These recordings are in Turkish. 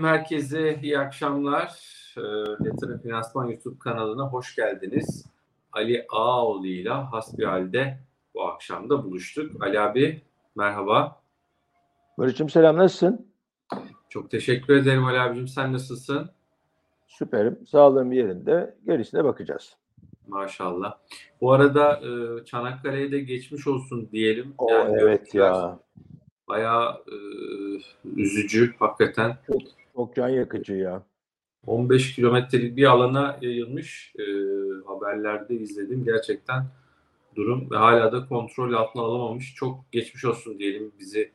Efendim herkese iyi akşamlar. Ee, Yatırım Finansman YouTube kanalına hoş geldiniz. Ali Ağaoğlu ile hasbihalde bu akşam da buluştuk. Ali abi merhaba. Barış'cığım selam nasılsın? Çok teşekkür ederim Ali abicim. Sen nasılsın? Süperim. Sağlığım yerinde. Gerisine bakacağız. Maşallah. Bu arada e, Çanakkale'ye de geçmiş olsun diyelim. O Yani evet ya. Bayağı e, üzücü hakikaten. Çok, çok can yakıcı ya. 15 kilometrelik bir alana yayılmış e, haberlerde izledim. Gerçekten durum ve hala da kontrol altına alamamış. Çok geçmiş olsun diyelim bizi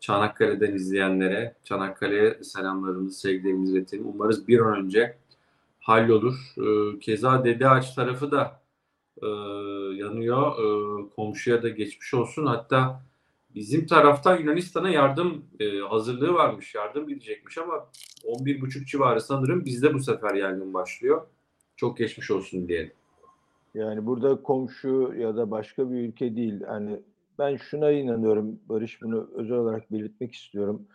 Çanakkale'den izleyenlere. Çanakkale'ye selamlarımızı, sevgilerimizi iletelim. Umarız bir an önce hallolur. E, keza Dede Ağaç tarafı da e, yanıyor. E, komşuya da geçmiş olsun. Hatta bizim taraftan Yunanistan'a yardım e, hazırlığı varmış. Yardım gidecekmiş ama 11.30 civarı sanırım bizde bu sefer yangın başlıyor. Çok geçmiş olsun diyelim. Yani burada komşu ya da başka bir ülke değil. Hani ben şuna inanıyorum Barış bunu özel olarak belirtmek istiyorum.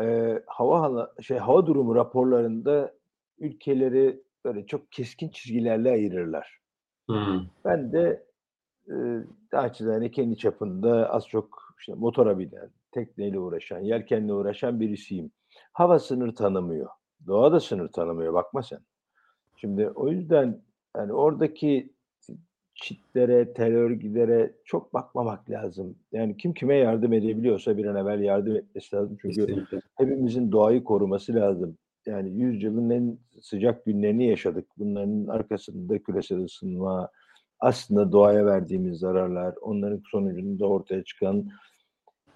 Ee, hava şey hava durumu raporlarında ülkeleri böyle çok keskin çizgilerle ayırırlar. Hmm. Ben de e, naçizane kendi çapında az çok işte motora binen, tekneyle uğraşan, yelkenle uğraşan birisiyim. Hava sınır tanımıyor. Doğa da sınır tanımıyor. Bakma sen. Şimdi o yüzden yani oradaki çitlere, terör örgütlere çok bakmamak lazım. Yani kim kime yardım edebiliyorsa bir an evvel yardım etmesi lazım. Çünkü Kesinlikle. hepimizin doğayı koruması lazım. Yani yüzyılın en sıcak günlerini yaşadık. Bunların arkasında küresel ısınma, aslında doğaya verdiğimiz zararlar, onların sonucunda ortaya çıkan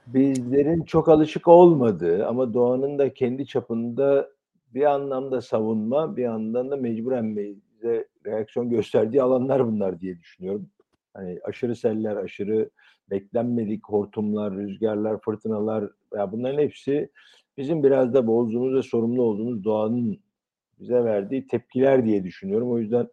bizlerin çok alışık olmadığı ama doğanın da kendi çapında bir anlamda savunma, bir yandan da mecburen bize reaksiyon gösterdiği alanlar bunlar diye düşünüyorum. Hani aşırı seller, aşırı beklenmedik hortumlar, rüzgarlar, fırtınalar ya bunların hepsi bizim biraz da bozduğumuz ve sorumlu olduğumuz doğanın bize verdiği tepkiler diye düşünüyorum. O yüzden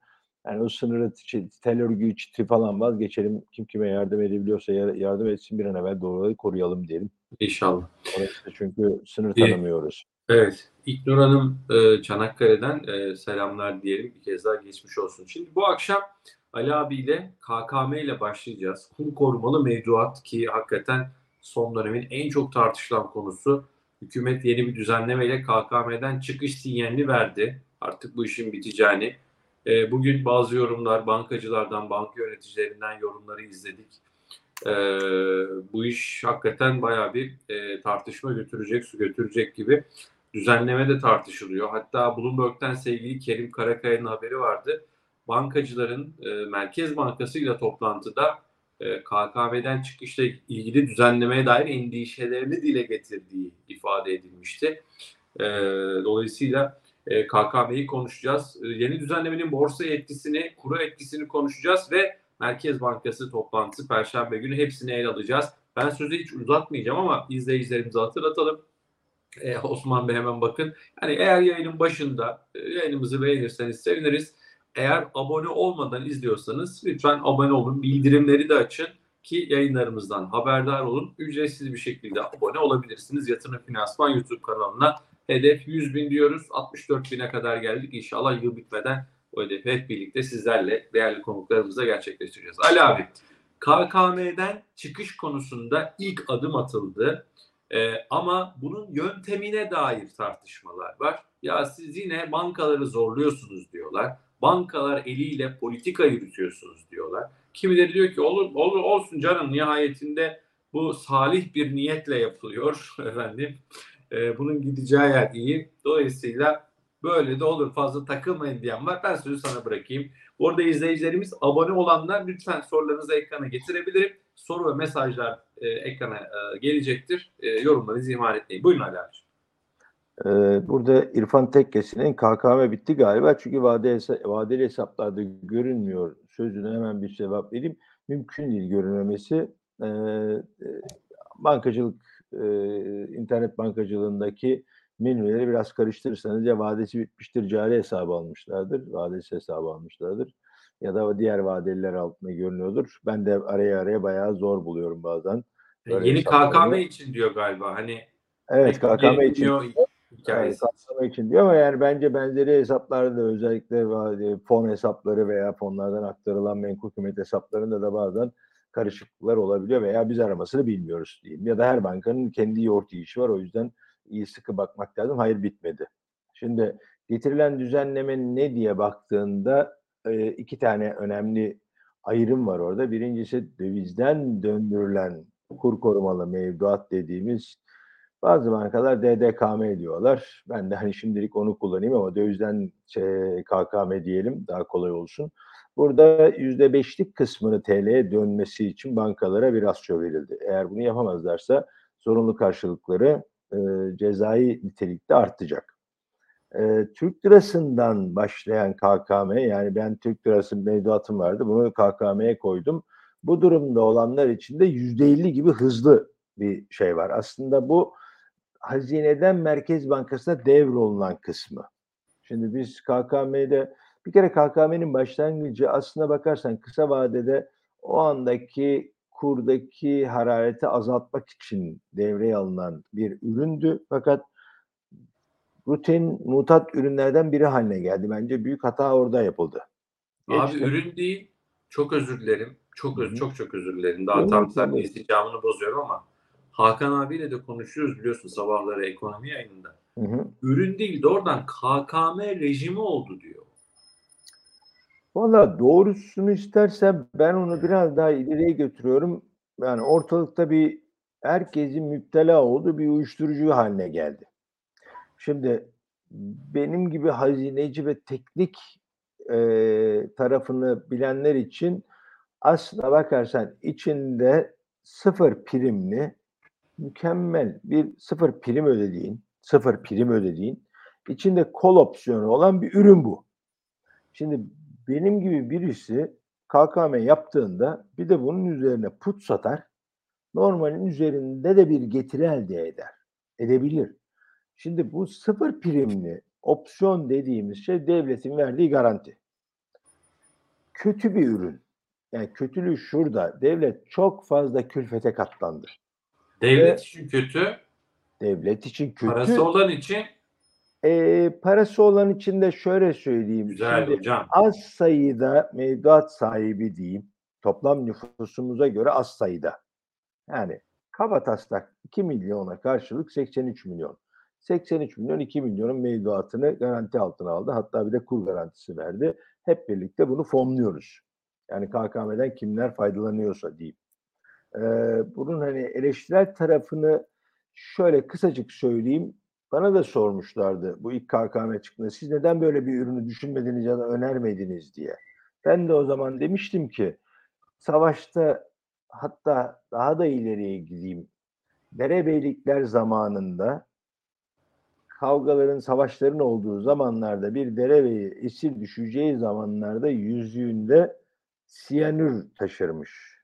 yani o sınırı, çi- tel örgüyü, çiti falan vazgeçelim. Kim kime yardım edebiliyorsa yar- yardım etsin bir an evvel doğayı koruyalım diyelim. İnşallah. Orası çünkü sınır tanımıyoruz. Evet. İknur Hanım e, Çanakkale'den e, selamlar diyelim. Bir kez daha geçmiş olsun. Şimdi bu akşam Ali abiyle KKM ile başlayacağız. Kur korumalı mevduat ki hakikaten son dönemin en çok tartışılan konusu. Hükümet yeni bir düzenlemeyle KKM'den çıkış sinyalini verdi. Artık bu işin biteceğini. E, bugün bazı yorumlar bankacılardan, banka yöneticilerinden yorumları izledik. E, bu iş hakikaten bayağı bir e, tartışma götürecek, su götürecek gibi düzenleme de tartışılıyor. Hatta Bloomberg'den sevgili Kerim Karakaya'nın haberi vardı. Bankacıların e, Merkez Bankası ile toplantıda e, KKM'den çıkışla ilgili düzenlemeye dair endişelerini dile getirdiği ifade edilmişti. E, dolayısıyla e, KKM'yi konuşacağız. E, yeni düzenlemenin borsa etkisini, kuru etkisini konuşacağız ve Merkez Bankası toplantısı Perşembe günü hepsini ele alacağız. Ben sözü hiç uzatmayacağım ama izleyicilerimize hatırlatalım. Ee, Osman Bey hemen bakın. Yani eğer yayının başında e, yayınımızı beğenirseniz seviniriz. Eğer abone olmadan izliyorsanız lütfen abone olun. Bildirimleri de açın ki yayınlarımızdan haberdar olun. Ücretsiz bir şekilde abone olabilirsiniz. Yatırım Finansman YouTube kanalına. Hedef 100 bin diyoruz. 64 bine kadar geldik. İnşallah yıl bitmeden o hedefi hep birlikte sizlerle değerli konuklarımızla gerçekleştireceğiz. Ali abi, KKM'den çıkış konusunda ilk adım atıldı. Ee, ama bunun yöntemine dair tartışmalar var. Ya siz yine bankaları zorluyorsunuz diyorlar. Bankalar eliyle politika yürütüyorsunuz diyorlar. Kimileri diyor ki olur, olur olsun canım nihayetinde bu salih bir niyetle yapılıyor efendim. Ee, bunun gideceği yer iyi. Dolayısıyla böyle de olur fazla takılmayın diyen var. Ben sözü sana bırakayım. Bu arada izleyicilerimiz abone olanlar lütfen sorularınızı ekrana getirebilirim. Soru ve mesajlar e, ekrana e, gelecektir. E, yorumlarınızı ihmal etmeyin. Buyurun Ali abi. Ee, burada İrfan Tekkesi'nin KKM bitti galiba çünkü vadeli hesaplarda görünmüyor. Sözüne hemen bir cevap vereyim. Mümkün değil görünmemesi. E, bankacılık, e, internet bankacılığındaki menüleri biraz karıştırırsanız ya vadesi bitmiştir cari hesabı almışlardır, vadesi hesabı almışlardır. ya da diğer vadeliler altında görünüyordur. Ben de araya araya bayağı zor buluyorum bazen. Böyle Yeni. KKM için diyor galiba. Hani Evet KKM için hikayesi. kapsama için diyor ama yani bence benzeri hesaplarda da özellikle va- fon hesapları veya fonlardan aktarılan menkul kıymet hesaplarında da bazen karışıklıklar olabiliyor veya biz aramasını bilmiyoruz diyeyim. Ya da her bankanın kendi yoğurt yiyişi var o yüzden iyi sıkı bakmak lazım. Hayır bitmedi. Şimdi getirilen düzenleme ne diye baktığında e, iki tane önemli ayrım var orada. Birincisi dövizden döndürülen kur korumalı mevduat dediğimiz bazı bankalar DDKM diyorlar. Ben de hani şimdilik onu kullanayım ama dövizden şey, KKM diyelim daha kolay olsun. Burada yüzde beşlik kısmını TL'ye dönmesi için bankalara bir rasyo verildi. Eğer bunu yapamazlarsa zorunlu karşılıkları e, cezai nitelikte artacak. E, Türk lirasından başlayan KKM yani ben Türk lirası mevduatım vardı bunu KKM'ye koydum. Bu durumda olanlar için de yüzde elli gibi hızlı bir şey var. Aslında bu hazineden Merkez Bankası'na devrolunan kısmı. Şimdi biz KKM'de bir kere KKM'nin başlangıcı aslına bakarsan kısa vadede o andaki kurdaki harareti azaltmak için devreye alınan bir üründü. Fakat rutin mutat ürünlerden biri haline geldi. Bence büyük hata orada yapıldı. Abi Geçti. ürün değil. Çok özür dilerim. Çok öz, çok çok özür dilerim. Daha Yok, tam sen isticamını bozuyorum ama Hakan abiyle de konuşuyoruz biliyorsun sabahları ekonomi yayınında. Hı hı. Ürün değil doğrudan KKM rejimi oldu diyor. Valla doğrusunu istersen ben onu biraz daha ileriye götürüyorum. Yani ortalıkta bir herkesin müptela olduğu bir uyuşturucu haline geldi. Şimdi benim gibi hazineci ve teknik eee, tarafını bilenler için aslına bakarsan içinde sıfır primli mükemmel bir sıfır prim ödediğin, sıfır prim ödediğin içinde kol opsiyonu olan bir ürün bu. Şimdi benim gibi birisi KKM yaptığında bir de bunun üzerine put satar. Normalin üzerinde de bir getiri elde eder. Edebilir. Şimdi bu sıfır primli opsiyon dediğimiz şey devletin verdiği garanti. Kötü bir ürün. Yani kötülüğü şurada. Devlet çok fazla külfete katlandı. Devlet Ve- için kötü, Devlet için kötü. parası olan için Ee, parası olan için de şöyle söyleyeyim. güzel Şimdi hocam. az sayıda mevduat sahibi diyeyim. Toplam nüfusumuza göre az sayıda. Yani kabataslak 2 milyona karşılık 83 milyon. 83 milyon 2 milyonun mevduatını garanti altına aldı. Hatta bir de kur garantisi verdi. Hep birlikte bunu fonluyoruz. Yani KKM'den kimler faydalanıyorsa diyeyim. Ee, bunun hani eleştirel tarafını şöyle kısacık söyleyeyim. Bana da sormuşlardı bu ilk KKM çıktığında. Siz neden böyle bir ürünü düşünmediniz ya da önermediniz diye. Ben de o zaman demiştim ki savaşta hatta daha da ileriye gideyim. Derebeylikler zamanında kavgaların, savaşların olduğu zamanlarda bir derebeyi esir düşeceği zamanlarda yüzüğünde siyanür taşırmış.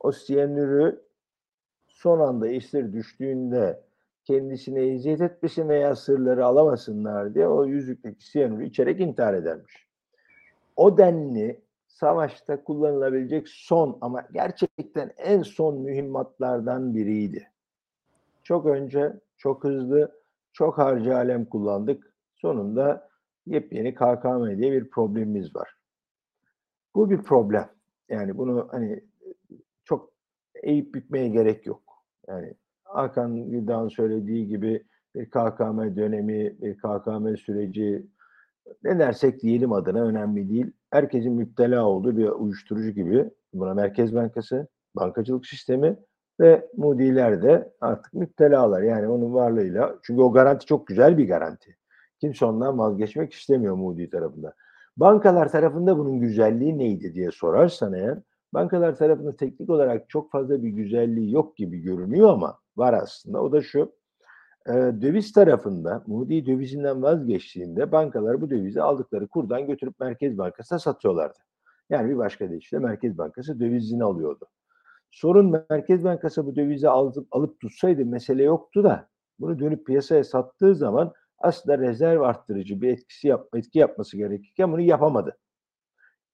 O siyanürü son anda esir düştüğünde kendisine eziyet etmesin veya sırları alamasınlar diye o yüzükteki siyanürü içerek intihar edermiş. O denli savaşta kullanılabilecek son ama gerçekten en son mühimmatlardan biriydi. Çok önce, çok hızlı, çok harcı alem kullandık. Sonunda yepyeni KKM diye bir problemimiz var. Bu bir problem. Yani bunu hani çok eğip bükmeye gerek yok. Yani Hakan Güldan söylediği gibi bir KKM dönemi, bir KKM süreci ne dersek diyelim adına önemli değil. Herkesin müptela olduğu bir uyuşturucu gibi buna Merkez Bankası, bankacılık sistemi ve mudiler de artık müptelalar. Yani onun varlığıyla çünkü o garanti çok güzel bir garanti. Kimse ondan vazgeçmek istemiyor Moody tarafında. Bankalar tarafında bunun güzelliği neydi diye sorarsan eğer bankalar tarafında teknik olarak çok fazla bir güzelliği yok gibi görünüyor ama var aslında. O da şu e, döviz tarafında Moody dövizinden vazgeçtiğinde bankalar bu dövizi aldıkları kurdan götürüp Merkez Bankası'na satıyorlardı. Yani bir başka deyişle Merkez Bankası dövizini alıyordu. Sorun Merkez Bankası bu dövizi alıp, alıp tutsaydı mesele yoktu da bunu dönüp piyasaya sattığı zaman aslında rezerv arttırıcı bir etkisi yap, etki yapması gerekirken bunu yapamadı.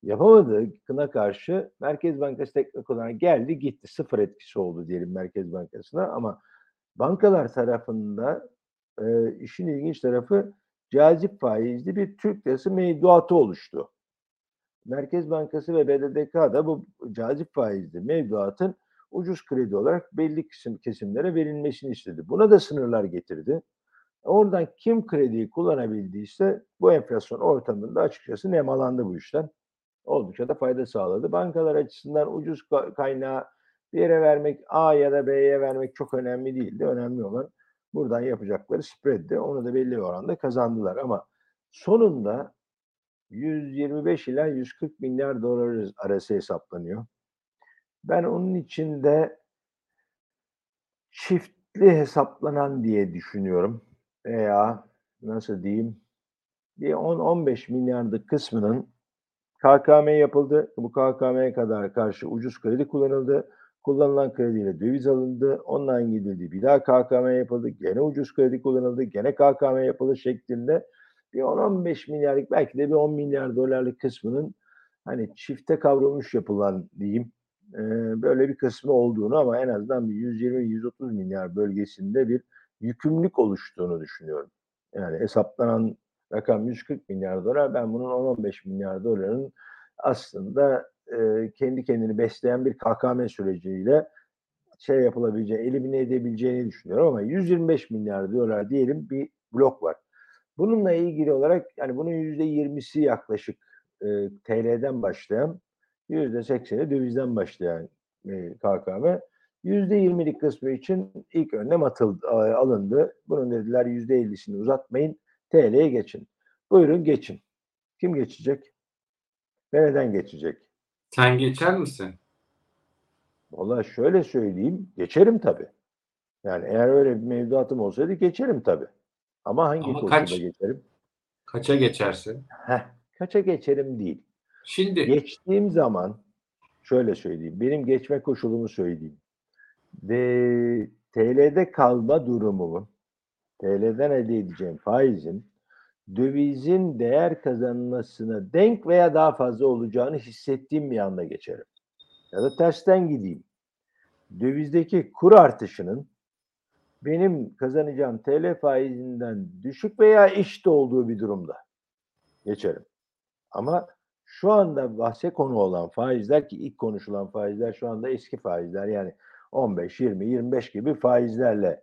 Yapamadığına karşı Merkez Bankası teknik olarak geldi gitti. Sıfır etkisi oldu diyelim Merkez Bankası'na ama bankalar tarafında e, işin ilginç tarafı cazip faizli bir Türk lirası mevduatı oluştu. Merkez Bankası ve BDDK da bu cazip faizli mevduatın ucuz kredi olarak belli kesim, kesimlere verilmesini istedi. Buna da sınırlar getirdi. Oradan kim krediyi kullanabildiyse bu enflasyon ortamında açıkçası nemalandı bu işten. Oldukça da fayda sağladı. Bankalar açısından ucuz kaynağı bir yere vermek, A ya da B'ye vermek çok önemli değildi. Önemli olan buradan yapacakları spread'di. Onu da belli bir oranda kazandılar ama sonunda 125 ila 140 milyar dolar arası hesaplanıyor. Ben onun içinde çiftli hesaplanan diye düşünüyorum. Veya nasıl diyeyim bir 10-15 milyarlık kısmının KKM yapıldı. Bu KKM'ye kadar karşı ucuz kredi kullanıldı. Kullanılan krediyle döviz alındı. Ondan gidildi. Bir daha KKM yapıldı. Gene ucuz kredi kullanıldı. Gene KKM yapıldı şeklinde bir 10-15 milyarlık belki de bir 10 milyar dolarlık kısmının hani çifte kavrulmuş yapılan diyeyim böyle bir kısmı olduğunu ama en azından bir 120-130 milyar bölgesinde bir yükümlülük oluştuğunu düşünüyorum. Yani hesaplanan rakam 140 milyar dolar. Ben bunun 10-15 milyar doların aslında e, kendi kendini besleyen bir KKM süreciyle şey yapılabileceği, elimine edebileceğini düşünüyorum ama 125 milyar dolar diyelim bir blok var. Bununla ilgili olarak yani bunun %20'si yaklaşık e, TL'den başlayan %80'i dövizden başlayan e, KKM. %20'lik kısmı için ilk önlem atıldı, alındı. Bunun dediler %50'sini uzatmayın, TL'ye geçin. Buyurun geçin. Kim geçecek? Ve neden geçecek? Sen geçer misin? Valla şöyle söyleyeyim, geçerim tabii. Yani eğer öyle bir mevduatım olsaydı geçerim tabii. Ama hangi Ama koşulda kaç? geçerim? Kaça geçersin? Heh, kaça geçerim değil. Şimdi Geçtiğim zaman şöyle söyleyeyim. Benim geçme koşulumu söyleyeyim. Ve TL'de kalma durumumu TL'den elde edeceğim faizin dövizin değer kazanmasına denk veya daha fazla olacağını hissettiğim bir anda geçerim. Ya da tersten gideyim. Dövizdeki kur artışının benim kazanacağım TL faizinden düşük veya eşit olduğu bir durumda geçerim. Ama şu anda bahse konu olan faizler ki ilk konuşulan faizler şu anda eski faizler yani 15, 20, 25 gibi faizlerle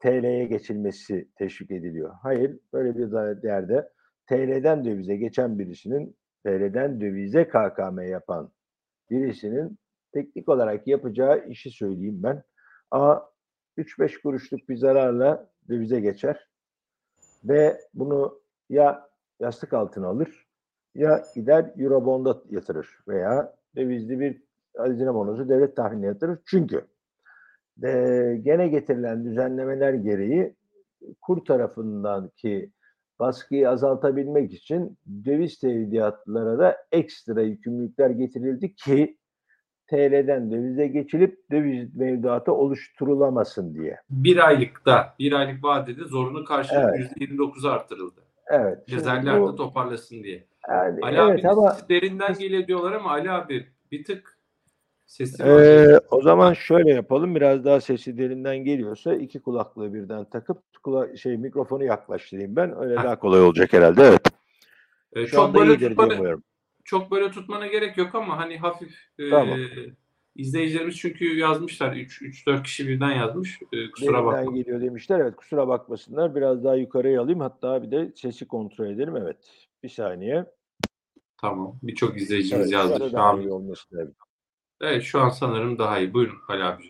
TL'ye geçilmesi teşvik ediliyor. Hayır, böyle bir yerde TL'den dövize geçen birisinin TL'den dövize KKM yapan birisinin teknik olarak yapacağı işi söyleyeyim ben. A 3-5 kuruşluk bir zararla dövize geçer ve bunu ya yastık altına alır ya gider Eurobond'a yatırır veya dövizli bir hazine devlet tahviline yatırır. Çünkü e, gene getirilen düzenlemeler gereği kur tarafından ki baskıyı azaltabilmek için döviz tevdiatlara da ekstra yükümlülükler getirildi ki TL'den dövize geçilip döviz mevduatı oluşturulamasın diye. bir aylıkta, bir aylık vadede zorunlu karşılık Evet. %29'a artırıldı. Evet. bu- de toparlasın diye. yani Ali evet abi ama derinden geliyor diyorlar ama Ali abi bir tık sesi. Ee, o zaman şöyle yapalım. Biraz daha sesi derinden geliyorsa iki kulaklığı birden takıp kula şey mikrofonu yaklaştırayım ben. Öyle daha kolay olacak herhalde. Evet. Ee, Şu çok anda böyle tutmanı, çok böyle tutmana gerek yok ama hani hafif e, Tamam. izleyicilerimiz çünkü yazmışlar 3 3 4 kişi birden yazmış. E, kusura bakma. geliyor demişler. Evet kusura bakmasınlar. Biraz daha yukarıya alayım. Hatta bir de sesi kontrol edelim. Evet. Bir saniye. Tamam. Birçok izleyicimiz Evet, yazdı. anda evet şu an sanırım daha iyi. Buyurun Ali abi.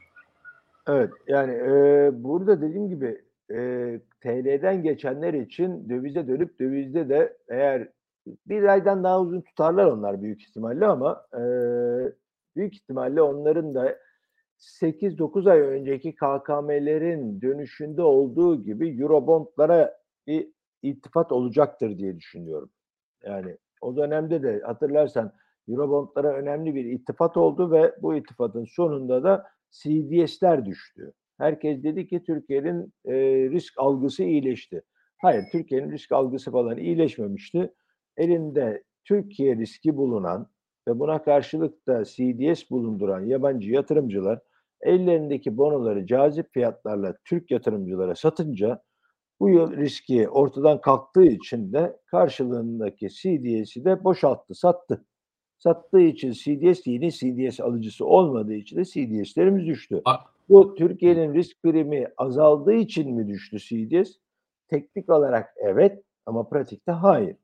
Evet yani e, burada dediğim gibi e, TL'den geçenler için dövize dönüp dövizde de eğer bir aydan daha uzun tutarlar onlar büyük ihtimalle ama e, büyük ihtimalle onların da 8-9 ay önceki KKM'lerin dönüşünde olduğu gibi Eurobondlara bir iltifat olacaktır diye düşünüyorum. Yani o dönemde de hatırlarsan Eurobondlara önemli bir iltifat oldu ve bu iltifatın sonunda da CDS'ler düştü. Herkes dedi ki Türkiye'nin e, risk algısı iyileşti. Hayır, Türkiye'nin risk algısı falan iyileşmemişti. Elinde Türkiye riski bulunan ve buna karşılık da CDS bulunduran yabancı yatırımcılar ellerindeki bonoları cazip fiyatlarla Türk yatırımcılara satınca bu yıl riski ortadan kalktığı için de karşılığındaki CDS'i de boşalttı, sattı. Sattığı için CDS yeni CDS alıcısı olmadığı için de CDS'lerimiz düştü. A- Bu Türkiye'nin risk primi azaldığı için mi düştü CDS? Teknik olarak evet ama pratikte hayır.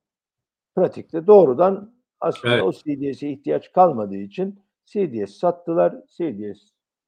Pratikte doğrudan aslında Evet. o CDS'e ihtiyaç kalmadığı için CDS sattılar. CDS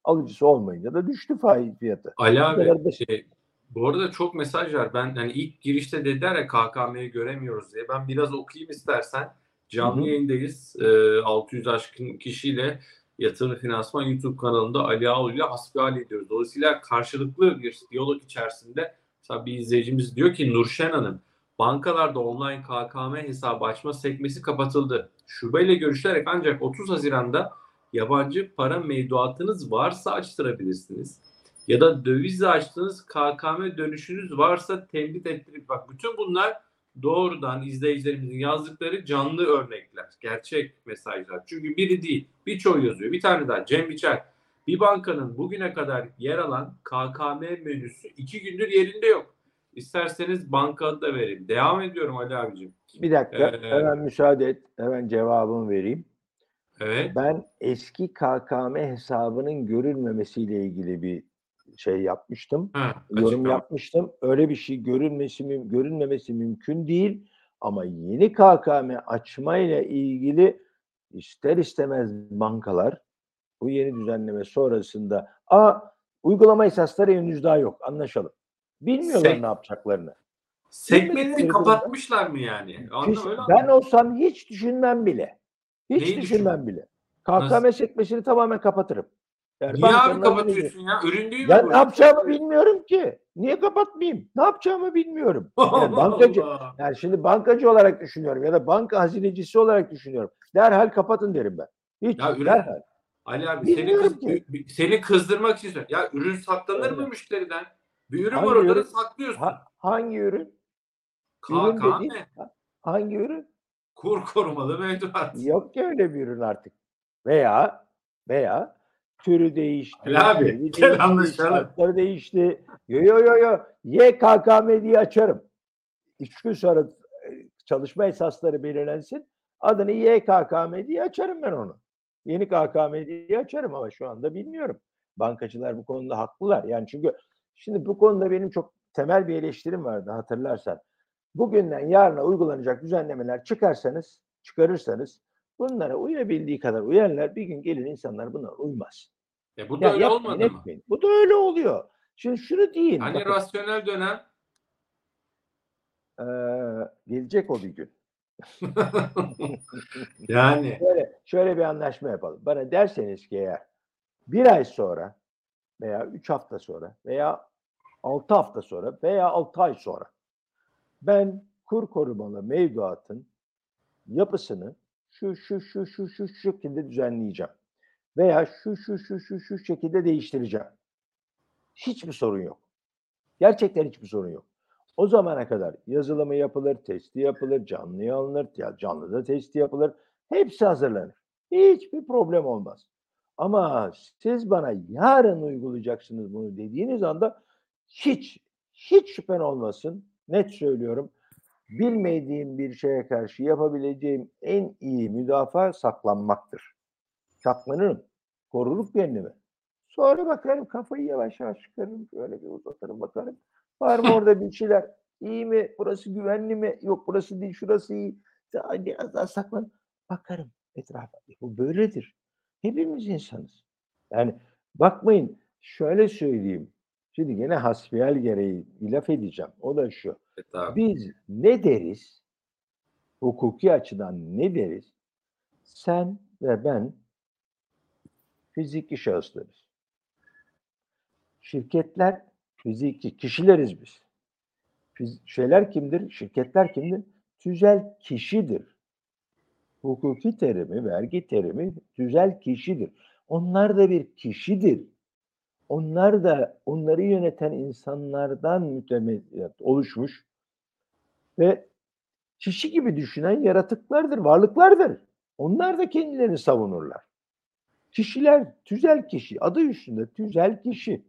alıcısı olmayınca da düştü faiz fiyatı. Ali abi e, bu arada çok mesaj var. Ben hani ilk girişte dediler ya KKM'yi göremiyoruz diye. Ben biraz okuyayım istersen. Canlı yayındayız. E, 600 aşkın kişiyle Yatırım Finansman YouTube kanalında Ali Ağol ile hasbihal ediyoruz. Dolayısıyla karşılıklı bir diyalog içerisinde mesela bir izleyicimiz diyor ki Nurşen Hanım bankalarda online KKM hesabı açma sekmesi kapatıldı. Şubeyle görüşerek ancak 30 Haziran'da yabancı para mevduatınız varsa açtırabilirsiniz. Ya da dövizle açtığınız KKM dönüşünüz varsa tembit ettirip bak bütün bunlar doğrudan izleyicilerimizin yazdıkları canlı örnekler, gerçek mesajlar. Çünkü biri değil, birçoğu yazıyor. Bir tane daha Cem Biçer. Bir bankanın bugüne kadar yer alan KKM menüsü iki gündür yerinde yok. İsterseniz banka da vereyim. Devam ediyorum Ali abicim. Bir dakika Ee, hemen müsaade et. Hemen cevabımı vereyim. Evet. Ben eski KKM hesabının görülmemesiyle ilgili bir şey yapmıştım. Ha, yorum açıklama. yapmıştım. Öyle bir şey görülmesi müm- görülmemesi mümkün değil. Ama yeni KKM açma ile ilgili ister istemez bankalar bu yeni düzenleme sonrasında a uygulama esasları henüz daha yok anlaşalım. Bilmiyorlar Sek- ne yapacaklarını. Bilmedikleri kapatmışlar mı yani? Hiç- ben olsam hiç düşünmem bile. Hiç Neyi düşünmem bile. KKM Nasıl? sekmesini tamamen kapatırım. Yani Niye abi kapatıyorsun ya? Ürün değil mi Ben bu? ne yapacağımı bilmiyorum ki. Niye kapatmayayım? Ne yapacağımı bilmiyorum. Yani bankacı, yani şimdi bankacı olarak düşünüyorum ya da banka hazinecisi olarak düşünüyorum. Derhal kapatın derim ben. Hiç Ya ürün- derhal. Ali abi seni, kız, seni kızdırmak için. Ya ürün saklanır mı Evet. müşteriden? Bir ürün Hangi var orada saklıyorsun. Ha- hangi ürün? KKM. Hangi ürün? Kur korumalı mevduat. Yok ki öyle bir ürün artık. Veya veya türü değişti. Ali abi, gel anlaşalım. değişti. Yo yo yo yo. YKKM diye açarım. Üç gün sonra e, çalışma esasları belirlensin. Adını YKKM diye açarım ben onu. Yeni KKM diye açarım ama şu anda bilmiyorum. Bankacılar bu konuda haklılar. Yani çünkü şimdi bu konuda benim çok temel bir eleştirim vardı hatırlarsan. Bugünden yarına uygulanacak düzenlemeler çıkarsanız, çıkarırsanız bunlara uyabildiği kadar uyarlar. Bir gün gelir insanlar buna uymaz. E bu da Ya öyle yapmayın, olmadı mı? Bu da öyle oluyor. Şimdi şunu diyeyim. Hani bakın, rasyonel dönem eee, gelecek o bir gün. yani Şöyle, şöyle bir anlaşma yapalım. Bana derseniz ki eğer bir ay sonra veya üç hafta sonra veya altı hafta sonra veya altı ay sonra ben kur korumalı mevduatın yapısını şu şu şu şu şu şekilde düzenleyeceğim. Veya şu şu şu şu şu şekilde değiştireceğim. Hiçbir sorun yok. Gerçekten hiçbir sorun yok. O zamana kadar yazılımı yapılır, testi yapılır, canlıya alınır, ya canlıda testi yapılır. Hepsi hazırlanır. Hiçbir problem olmaz. Ama siz bana yarın uygulayacaksınız bunu dediğiniz anda hiç hiç şüphen olmasın. Net söylüyorum. Bilmediğim bir şeye karşı yapabileceğim en iyi müdafaa saklanmaktır. Saklanırım. Korurum kendimi. Sonra bakarım kafayı yavaş yavaş çıkarırım. Şöyle bir uzatırım bakarım. Var mı orada bir şeyler? İyi mi? Burası güvenli mi? Yok burası değil şurası iyi. Daha biraz daha saklan. Bakarım etrafa. E, Bu böyledir. Hepimiz insanız. Yani bakmayın şöyle söyleyeyim. Şimdi gene hasbihal gereği bir laf edeceğim. O da şu. Evet. Biz ne deriz? Hukuki açıdan ne deriz? Sen ve ben fiziki şahıslarız. Şirketler fiziki kişileriz biz. Fiz- şeyler kimdir? Şirketler kimdir? Tüzel kişidir. Hukuki terimi, vergi terimi tüzel kişidir. Onlar da bir kişidir. Onlar da onları yöneten insanlardan mütemeyyit oluşmuş ve kişi gibi düşünen yaratıklardır, varlıklardır. Onlar da kendilerini savunurlar. Kişiler tüzel kişi. Adı üstünde tüzel kişi.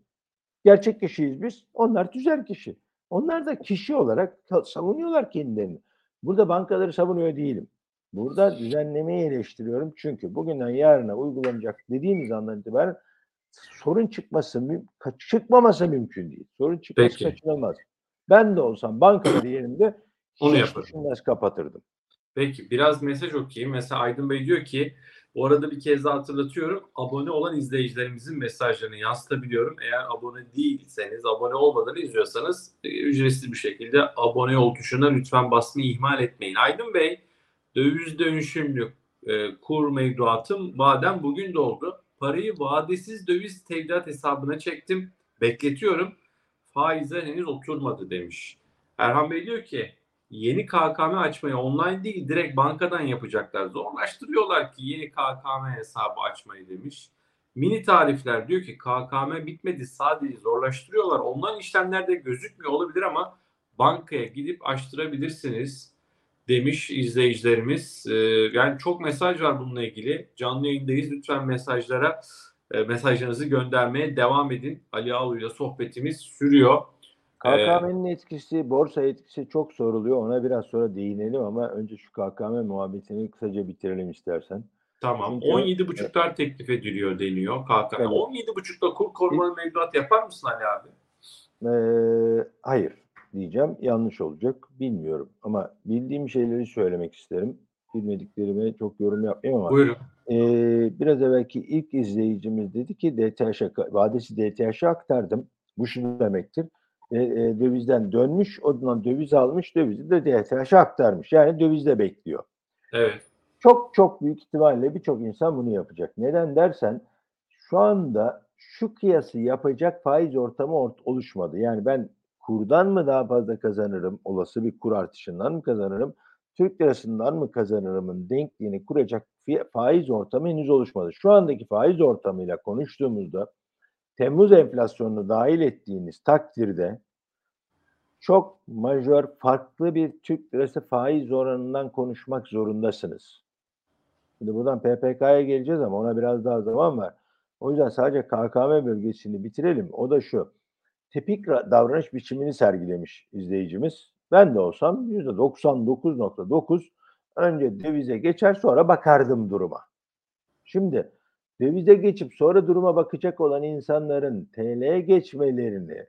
Gerçek kişiyiz biz. Onlar tüzel kişi. Onlar da kişi olarak savunuyorlar kendilerini. Burada bankaları savunuyor değilim. Burada düzenlemeyi eleştiriyorum. Çünkü bugünden yarına uygulanacak dediğimiz andan itibaren sorun çıkması, çıkmaması mümkün değil. Sorun çıkması Peki. kaçınılmaz. Ben de olsam bankaları yerimde Onu düşünmez kapatırdım. Peki biraz mesaj okuyayım. Mesela Aydın Bey diyor ki bu arada bir kez daha hatırlatıyorum. Abone olan izleyicilerimizin mesajlarını yansıtabiliyorum. Eğer abone değilseniz, abone olmadan izliyorsanız e, ücretsiz bir şekilde abone ol tuşuna lütfen basmayı ihmal etmeyin. Aydın Bey, döviz dönüşümlü e, kur mevduatım vadem bugün doldu. Parayı vadesiz döviz tevdiat hesabına çektim. Bekletiyorum. Faize henüz oturmadı demiş. Erhan Bey diyor ki yeni KKM açmayı online değil direkt bankadan yapacaklar. Zorlaştırıyorlar ki yeni KKM hesabı açmayı demiş. Mini tarifler diyor ki KKM bitmedi sadece zorlaştırıyorlar. Online işlemlerde gözükmüyor olabilir ama bankaya gidip açtırabilirsiniz demiş izleyicilerimiz. Ee, yani çok mesaj var bununla ilgili. Canlı yayındayız. Lütfen mesajlara e, mesajlarınızı göndermeye devam edin. Ali Ağulu ile sohbetimiz sürüyor. KKM'nin etkisi, borsa etkisi çok soruluyor. Ona biraz sonra değinelim ama önce şu KKM muhabbetini kısaca bitirelim istersen. Tamam. Çünkü- 17,5'lar teklif ediliyor deniyor KKM. Evet. 17,5'da kur korumalı mevduat yapar mısın Ali abi? Ee, hayır diyeceğim. Yanlış olacak. Bilmiyorum. Ama bildiğim şeyleri söylemek isterim. Bilmediklerime çok yorum yapmayayım ama Buyurun. Ee, biraz evvelki ilk izleyicimiz dedi ki DTH'a vadesi DTH'a aktardım. Bu şu demektir. E, e, dövizden dönmüş, ondan döviz almış, dövizi de DTH'a aktarmış. Yani dövizde bekliyor. Evet. Çok çok büyük ihtimalle birçok insan bunu yapacak. Neden dersen şu anda şu kıyası yapacak faiz ortamı ort- oluşmadı. Yani ben kurdan mı daha fazla kazanırım, olası bir kur artışından mı kazanırım, Türk lirasından mı kazanırımın denkliğini kuracak faiz ortamı henüz oluşmadı. Şu andaki faiz ortamıyla konuştuğumuzda Temmuz enflasyonunu dahil ettiğiniz takdirde çok majör farklı bir Türk lirası faiz oranından konuşmak zorundasınız. Şimdi buradan PPK'ya geleceğiz ama ona biraz daha zaman var. O yüzden sadece KKM bölgesini bitirelim. O da şu. Tipik ra- davranış biçimini sergilemiş izleyicimiz. Ben de olsam %99.9 önce dövize geçer sonra bakardım duruma. Şimdi dövize geçip sonra duruma bakacak olan insanların TL'ye geçmelerini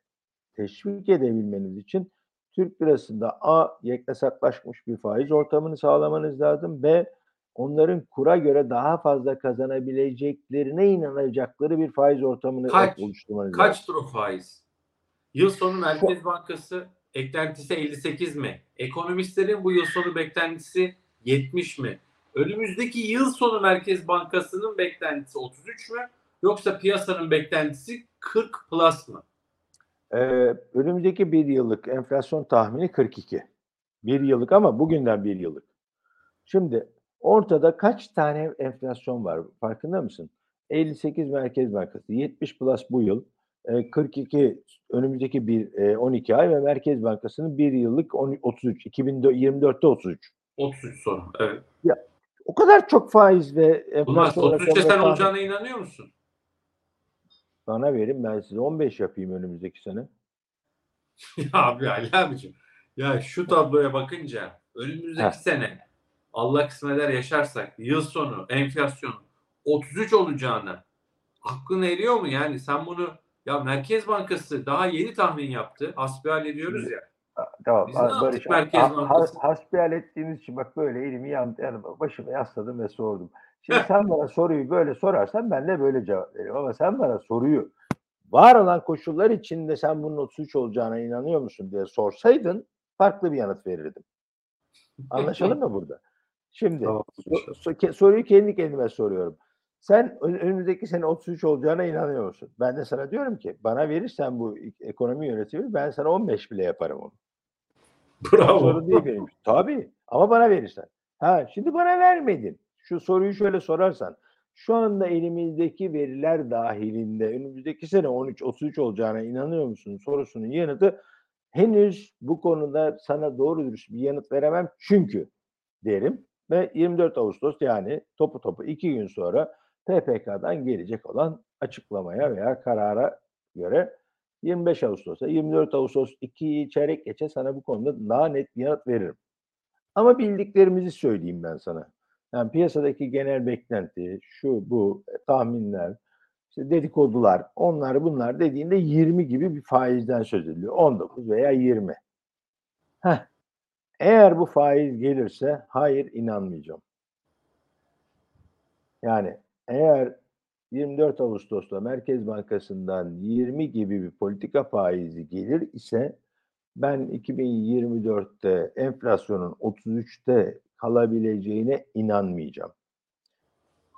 teşvik edebilmeniz için Türk lirasında A yeknesaklaşmış bir faiz ortamını sağlamanız lazım. B onların kura göre daha fazla kazanabileceklerine inanacakları bir faiz ortamını Kaç? oluşturmanız lazım. Kaçtır o faiz? Yıl sonu Merkez Bankası eklentisi 58 mi? Ekonomistlerin bu yıl sonu beklentisi 70 mi? Önümüzdeki yıl sonu Merkez Bankası'nın beklentisi 33 mü? Yoksa piyasanın beklentisi 40 plus mı? Ee, önümüzdeki bir yıllık enflasyon tahmini 42. Bir yıllık ama bugünden bir yıllık. Şimdi ortada kaç tane enflasyon var farkında mısın? 58 Merkez Bankası, 70 plus bu yıl, e, 42 önümüzdeki bir e, 12 ay ve Merkez Bankası'nın bir yıllık 10 33, 2024'te 33. 33 sonu. Evet. O kadar çok faiz ve Bunlar enflasyon 33'te rakamları sen olacağına inanıyor musun? Bana verin ben size 15 yapayım önümüzdeki sene. Ya abi Ali abicim. Ya şu tabloya bakınca önümüzdeki Heh. sene Allah kısmet eder yaşarsak yıl sonu enflasyon 33 olacağını aklın eriyor mu? Yani sen bunu ya Merkez Bankası daha yeni tahmin yaptı. Hasbihal ediyoruz ya. Tamam. Biz ne Barış, Merkez ha- ha- Bankası? hasbihal ettiğiniz için bak böyle elimi yan, yani başıma yasladım ve sordum. Şimdi sen bana soruyu böyle sorarsan ben de böyle cevap veririm. Ama sen bana soruyu var olan koşullar içinde sen bunun 33 olacağına inanıyor musun diye sorsaydın farklı bir yanıt verirdim. Anlaşalım mı burada? Şimdi Tamam. so- so- soruyu kendi kendime soruyorum. Sen ön- önümüzdeki sene 33 olacağına inanıyor musun? Ben de sana diyorum ki bana verirsen bu ekonomi yönetimi ben sana 15 bile yaparım onu. Bravo. Sorun değil benim. Tabii ama bana verirsen. Ha şimdi bana vermedin. Şu soruyu şöyle sorarsan. Şu anda elimizdeki veriler dahilinde önümüzdeki sene 13-33 olacağına inanıyor musun sorusunun yanıtı henüz bu konuda sana doğru dürüst bir yanıt veremem çünkü derim. ve 24 Ağustos yani topu topu iki gün sonra PPK'dan gelecek olan açıklamaya veya karara göre 25 Ağustos'a 24 Ağustos 2'yi çeyrek geçe sana bu konuda daha net bir yanıt veririm. Ama bildiklerimizi söyleyeyim ben sana. Yani piyasadaki genel beklenti, şu bu e, tahminler, işte dedikodular, onlar bunlar dediğinde 20 gibi bir faizden söz ediliyor. 19 veya 20. Heh. Eğer bu faiz gelirse hayır inanmayacağım. Yani eğer 24 Ağustos'ta Merkez Bankası'ndan 20 gibi bir politika faizi gelir ise ben 2024'te enflasyonun 33'te kalabileceğine inanmayacağım.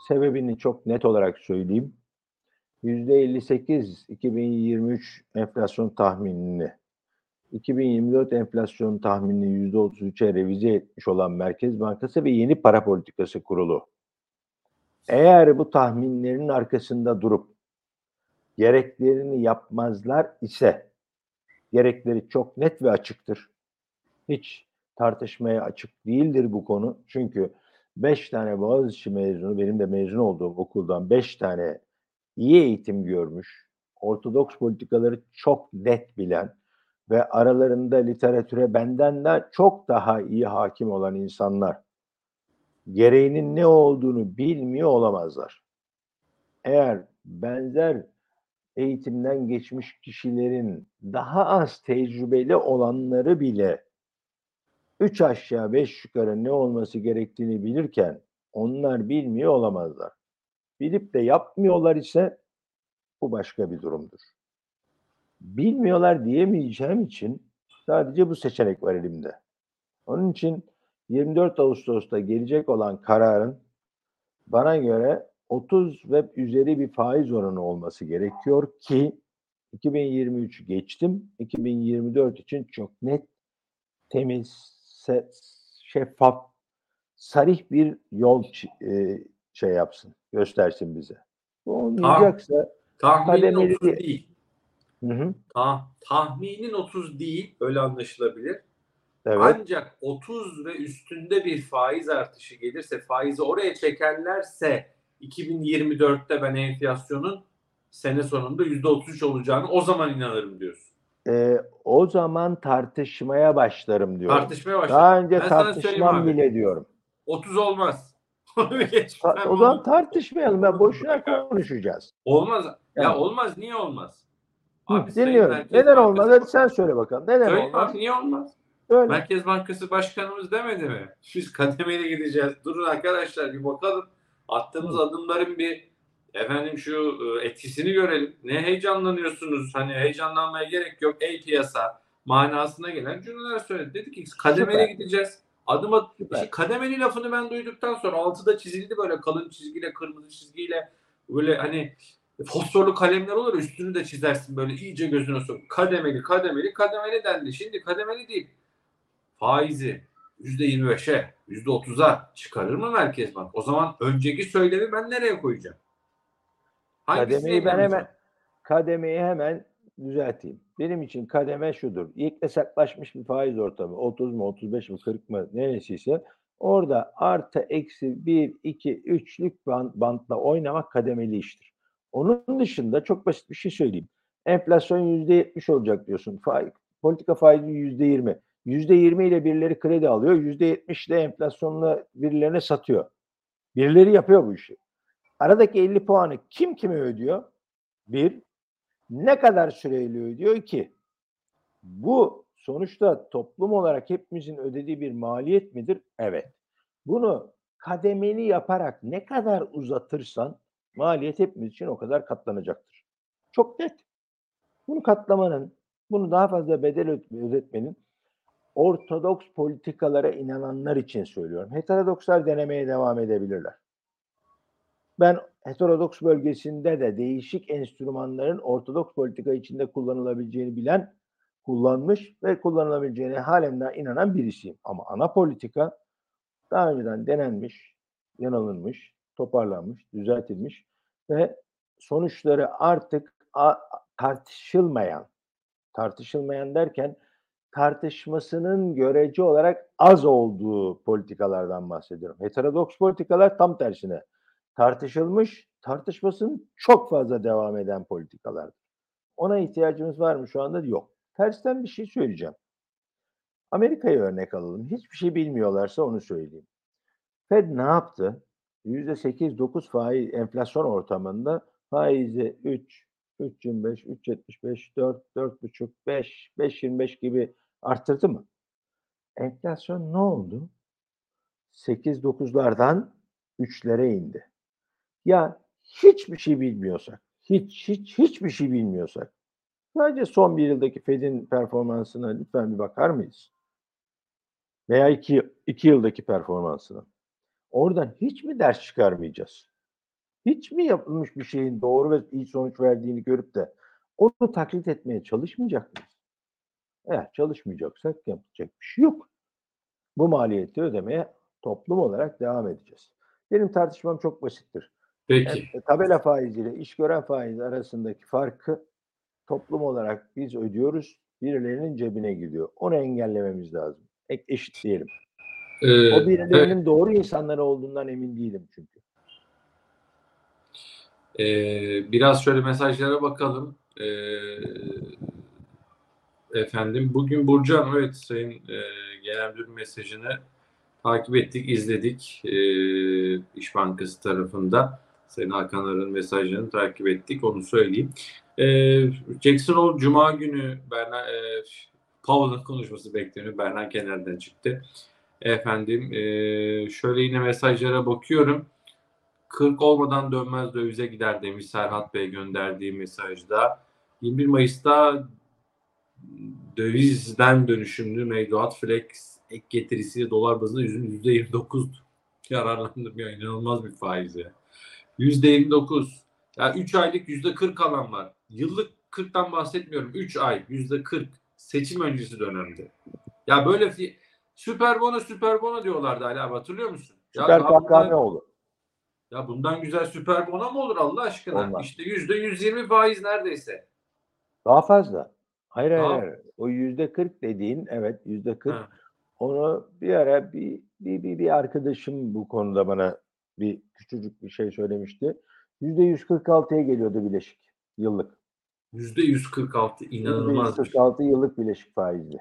Sebebini çok net olarak söyleyeyim. %58 2023 enflasyon tahminini 2024 enflasyon tahminini %33'e revize etmiş olan Merkez Bankası ve yeni para politikası kurulu. Eğer bu tahminlerin arkasında durup gereklerini yapmazlar ise gerekleri çok net ve açıktır. Hiç tartışmaya açık değildir bu konu. Çünkü 5 tane Boğaziçi mezunu, benim de mezun olduğum okuldan 5 tane iyi eğitim görmüş, ortodoks politikaları çok net bilen ve aralarında literatüre benden de çok daha iyi hakim olan insanlar gereğinin ne olduğunu bilmiyor olamazlar. Eğer benzer eğitimden geçmiş kişilerin daha az tecrübeli olanları bile üç aşağı beş yukarı ne olması gerektiğini bilirken onlar bilmiyor olamazlar. Bilip de yapmıyorlar ise bu başka bir durumdur. Bilmiyorlar diyemeyeceğim için sadece bu seçenek var elimde. Onun için 24 Ağustos'ta gelecek olan kararın bana göre 30 ve üzeri bir faiz oranı olması gerekiyor ki 2023'ü geçtim. 2024 için çok net, temiz, şeffaf, sarih bir yol e, şey yapsın, göstersin bize. Bu olmayacaksa tahminin kademeli 30 değil. Hı hı, Ta- tahminin 30 değil, öyle anlaşılabilir. Evet. Ancak 30 ve üstünde bir faiz artışı gelirse, faizi oraya çekerlerse 2024'te ben enflasyonun sene sonunda %33 olacağını o zaman inanırım diyorsun. Ee, o zaman tartışmaya başlarım diyorum. Tartışmaya başladık. Daha önce Ben tartışmam abi. bile diyorum. 30 olmaz. O zaman tartışmayalım. Ben boşuna konuşacağız. Olmaz. Ya Yani. olmaz. Niye olmaz? Abi dinliyorum. Neden olmaz? Hadi sen söyle bakalım. Neden Söyle olmaz? bak niye olmaz? Öyle. Merkez Bankası Başkanımız demedi mi? Biz kademeli gideceğiz. Durun arkadaşlar bir bakalım. Attığımız Hı. adımların bir efendim şu e, etkisini görelim. Ne heyecanlanıyorsunuz? Hani heyecanlanmaya gerek yok. Ey piyasa manasına gelen cümleler söyledi. Dedi ki kademeli gideceğiz. Adım at. İşte kademeli lafını ben duyduktan sonra altıda çizildi böyle kalın çizgiyle kırmızı çizgiyle böyle hani fosforlu kalemler olur üstünü de çizersin böyle iyice gözüne sok. Kademeli kademeli kademeli dendi. Şimdi kademeli değil. Faizi %25'e %30'a çıkarır mı Merkez Bank? O zaman önceki söylemi ben nereye koyacağım? Hangisine Kademeyi ben hemen kademeyi hemen düzelteyim. Benim için kademe şudur. İlk hesaplaşmış bir faiz ortamı 30 mu 35 mi 40 mı neresiyse orada artı eksi 1 2 3'lük band, bantla oynamak kademeli iştir. Onun dışında çok basit bir şey söyleyeyim. Enflasyon %70 olacak diyorsun. Faiz, politika faizi %20. %20 ile birileri kredi alıyor. %70 ile enflasyonla birilerine satıyor. Birileri yapıyor bu işi. Aradaki 50 puanı kim kime ödüyor? Bir. Ne kadar süreyle ödüyor? İki. Bu sonuçta toplum olarak hepimizin ödediği bir maliyet midir? Evet. Bunu kademeli yaparak ne kadar uzatırsan maliyet hepimiz için o kadar katlanacaktır. Çok net. Bunu katlamanın, bunu daha fazla bedel öde- ödetmenin ortodoks politikalara inananlar için söylüyorum. Heterodokslar denemeye devam edebilirler. Ben heterodoks bölgesinde de değişik enstrümanların ortodoks politika içinde kullanılabileceğini bilen, kullanmış ve kullanılabileceğine halen inanan birisiyim. Ama ana politika daha önceden denenmiş, yanılınmış, toparlanmış, düzeltilmiş ve sonuçları artık tartışılmayan, tartışılmayan derken tartışmasının görece olarak az olduğu politikalardan bahsediyorum. Heterodoks politikalar tam tersine tartışılmış, tartışmasının çok fazla devam eden politikalardır. Ona ihtiyacımız var mı şu anda? Yok. Tersten bir şey söyleyeceğim. Amerika'yı örnek alalım. Hiçbir şey bilmiyorlarsa onu söyleyeyim. Fed ne yaptı? %8-9 faiz enflasyon ortamında faizi 3, 3.25, 3.75, 4, 4.5, 5, 5.25 gibi arttırdı mı? Enflasyon ne oldu? 8-9'lardan 3'lere indi. Ya hiçbir şey bilmiyorsak, hiç hiç hiçbir şey bilmiyorsak, sadece son bir yıldaki Fed'in performansına lütfen bir bakar mıyız? Veya iki, iki yıldaki performansına. Oradan hiç mi ders çıkarmayacağız? Hiç mi yapılmış bir şeyin doğru ve iyi sonuç verdiğini görüp de onu taklit etmeye çalışmayacak mıyız? Eğer çalışmayacaksak yapacak bir şey yok. Bu maliyeti ödemeye toplum olarak devam edeceğiz. Benim tartışmam çok basittir. Peki. Yani tabela faiziyle iş gören faiz arasındaki farkı toplum olarak biz ödüyoruz. Birilerinin cebine gidiyor. Onu engellememiz lazım. Ek eşitleyelim. Ee, O birilerinin doğru insanlar olduğundan emin değilim çünkü. Ee, biraz şöyle mesajlara bakalım. Ee, efendim bugün Burcu Hanım evet Sayın e, Genel Müdür mesajını takip ettik, izledik ee, İş Bankası tarafında. Sayın Hakan mesajlarını takip ettik, onu söyleyeyim. Ee, Jackson Hole Cuma günü Berna, e, Powell'ın konuşması bekleniyor. Bernan Kener'den çıktı. Efendim e, şöyle yine mesajlara bakıyorum. 40 olmadan dönmez dövize gider demiş Serhat Bey gönderdiği mesajda. 21 Mayıs'ta dövizden dönüşümlü mevduat flex ek getirisiyle dolar bazında yüzün %29 yararlandım ya inanılmaz bir faiz ya. %29 ya 3 aylık %40 alan var. Yıllık 40'tan bahsetmiyorum. 3 ay %40 seçim öncesi dönemde. Ya böyle fi- süper bono süper bono diyorlardı Ali abi hatırlıyor musun? Ya Süper KKM bundan- oldu. ya bundan güzel süper bono mu olur Allah aşkına? Olmaz. İşte yüzde yüz yirmi faiz neredeyse. Daha fazla. Hayır hayır. Daha- hayır. O yüzde 40 dediğin evet yüzde 40. Ha. Onu bir ara bir, bir, bir, bir arkadaşım bu konuda bana bir küçücük bir şey söylemişti. Yüzde 146'ya geliyordu bileşik yıllık. Yüzde yüz kırk altı Yüzde inanılmaz. bir şey. 146 yıllık bileşik faizli.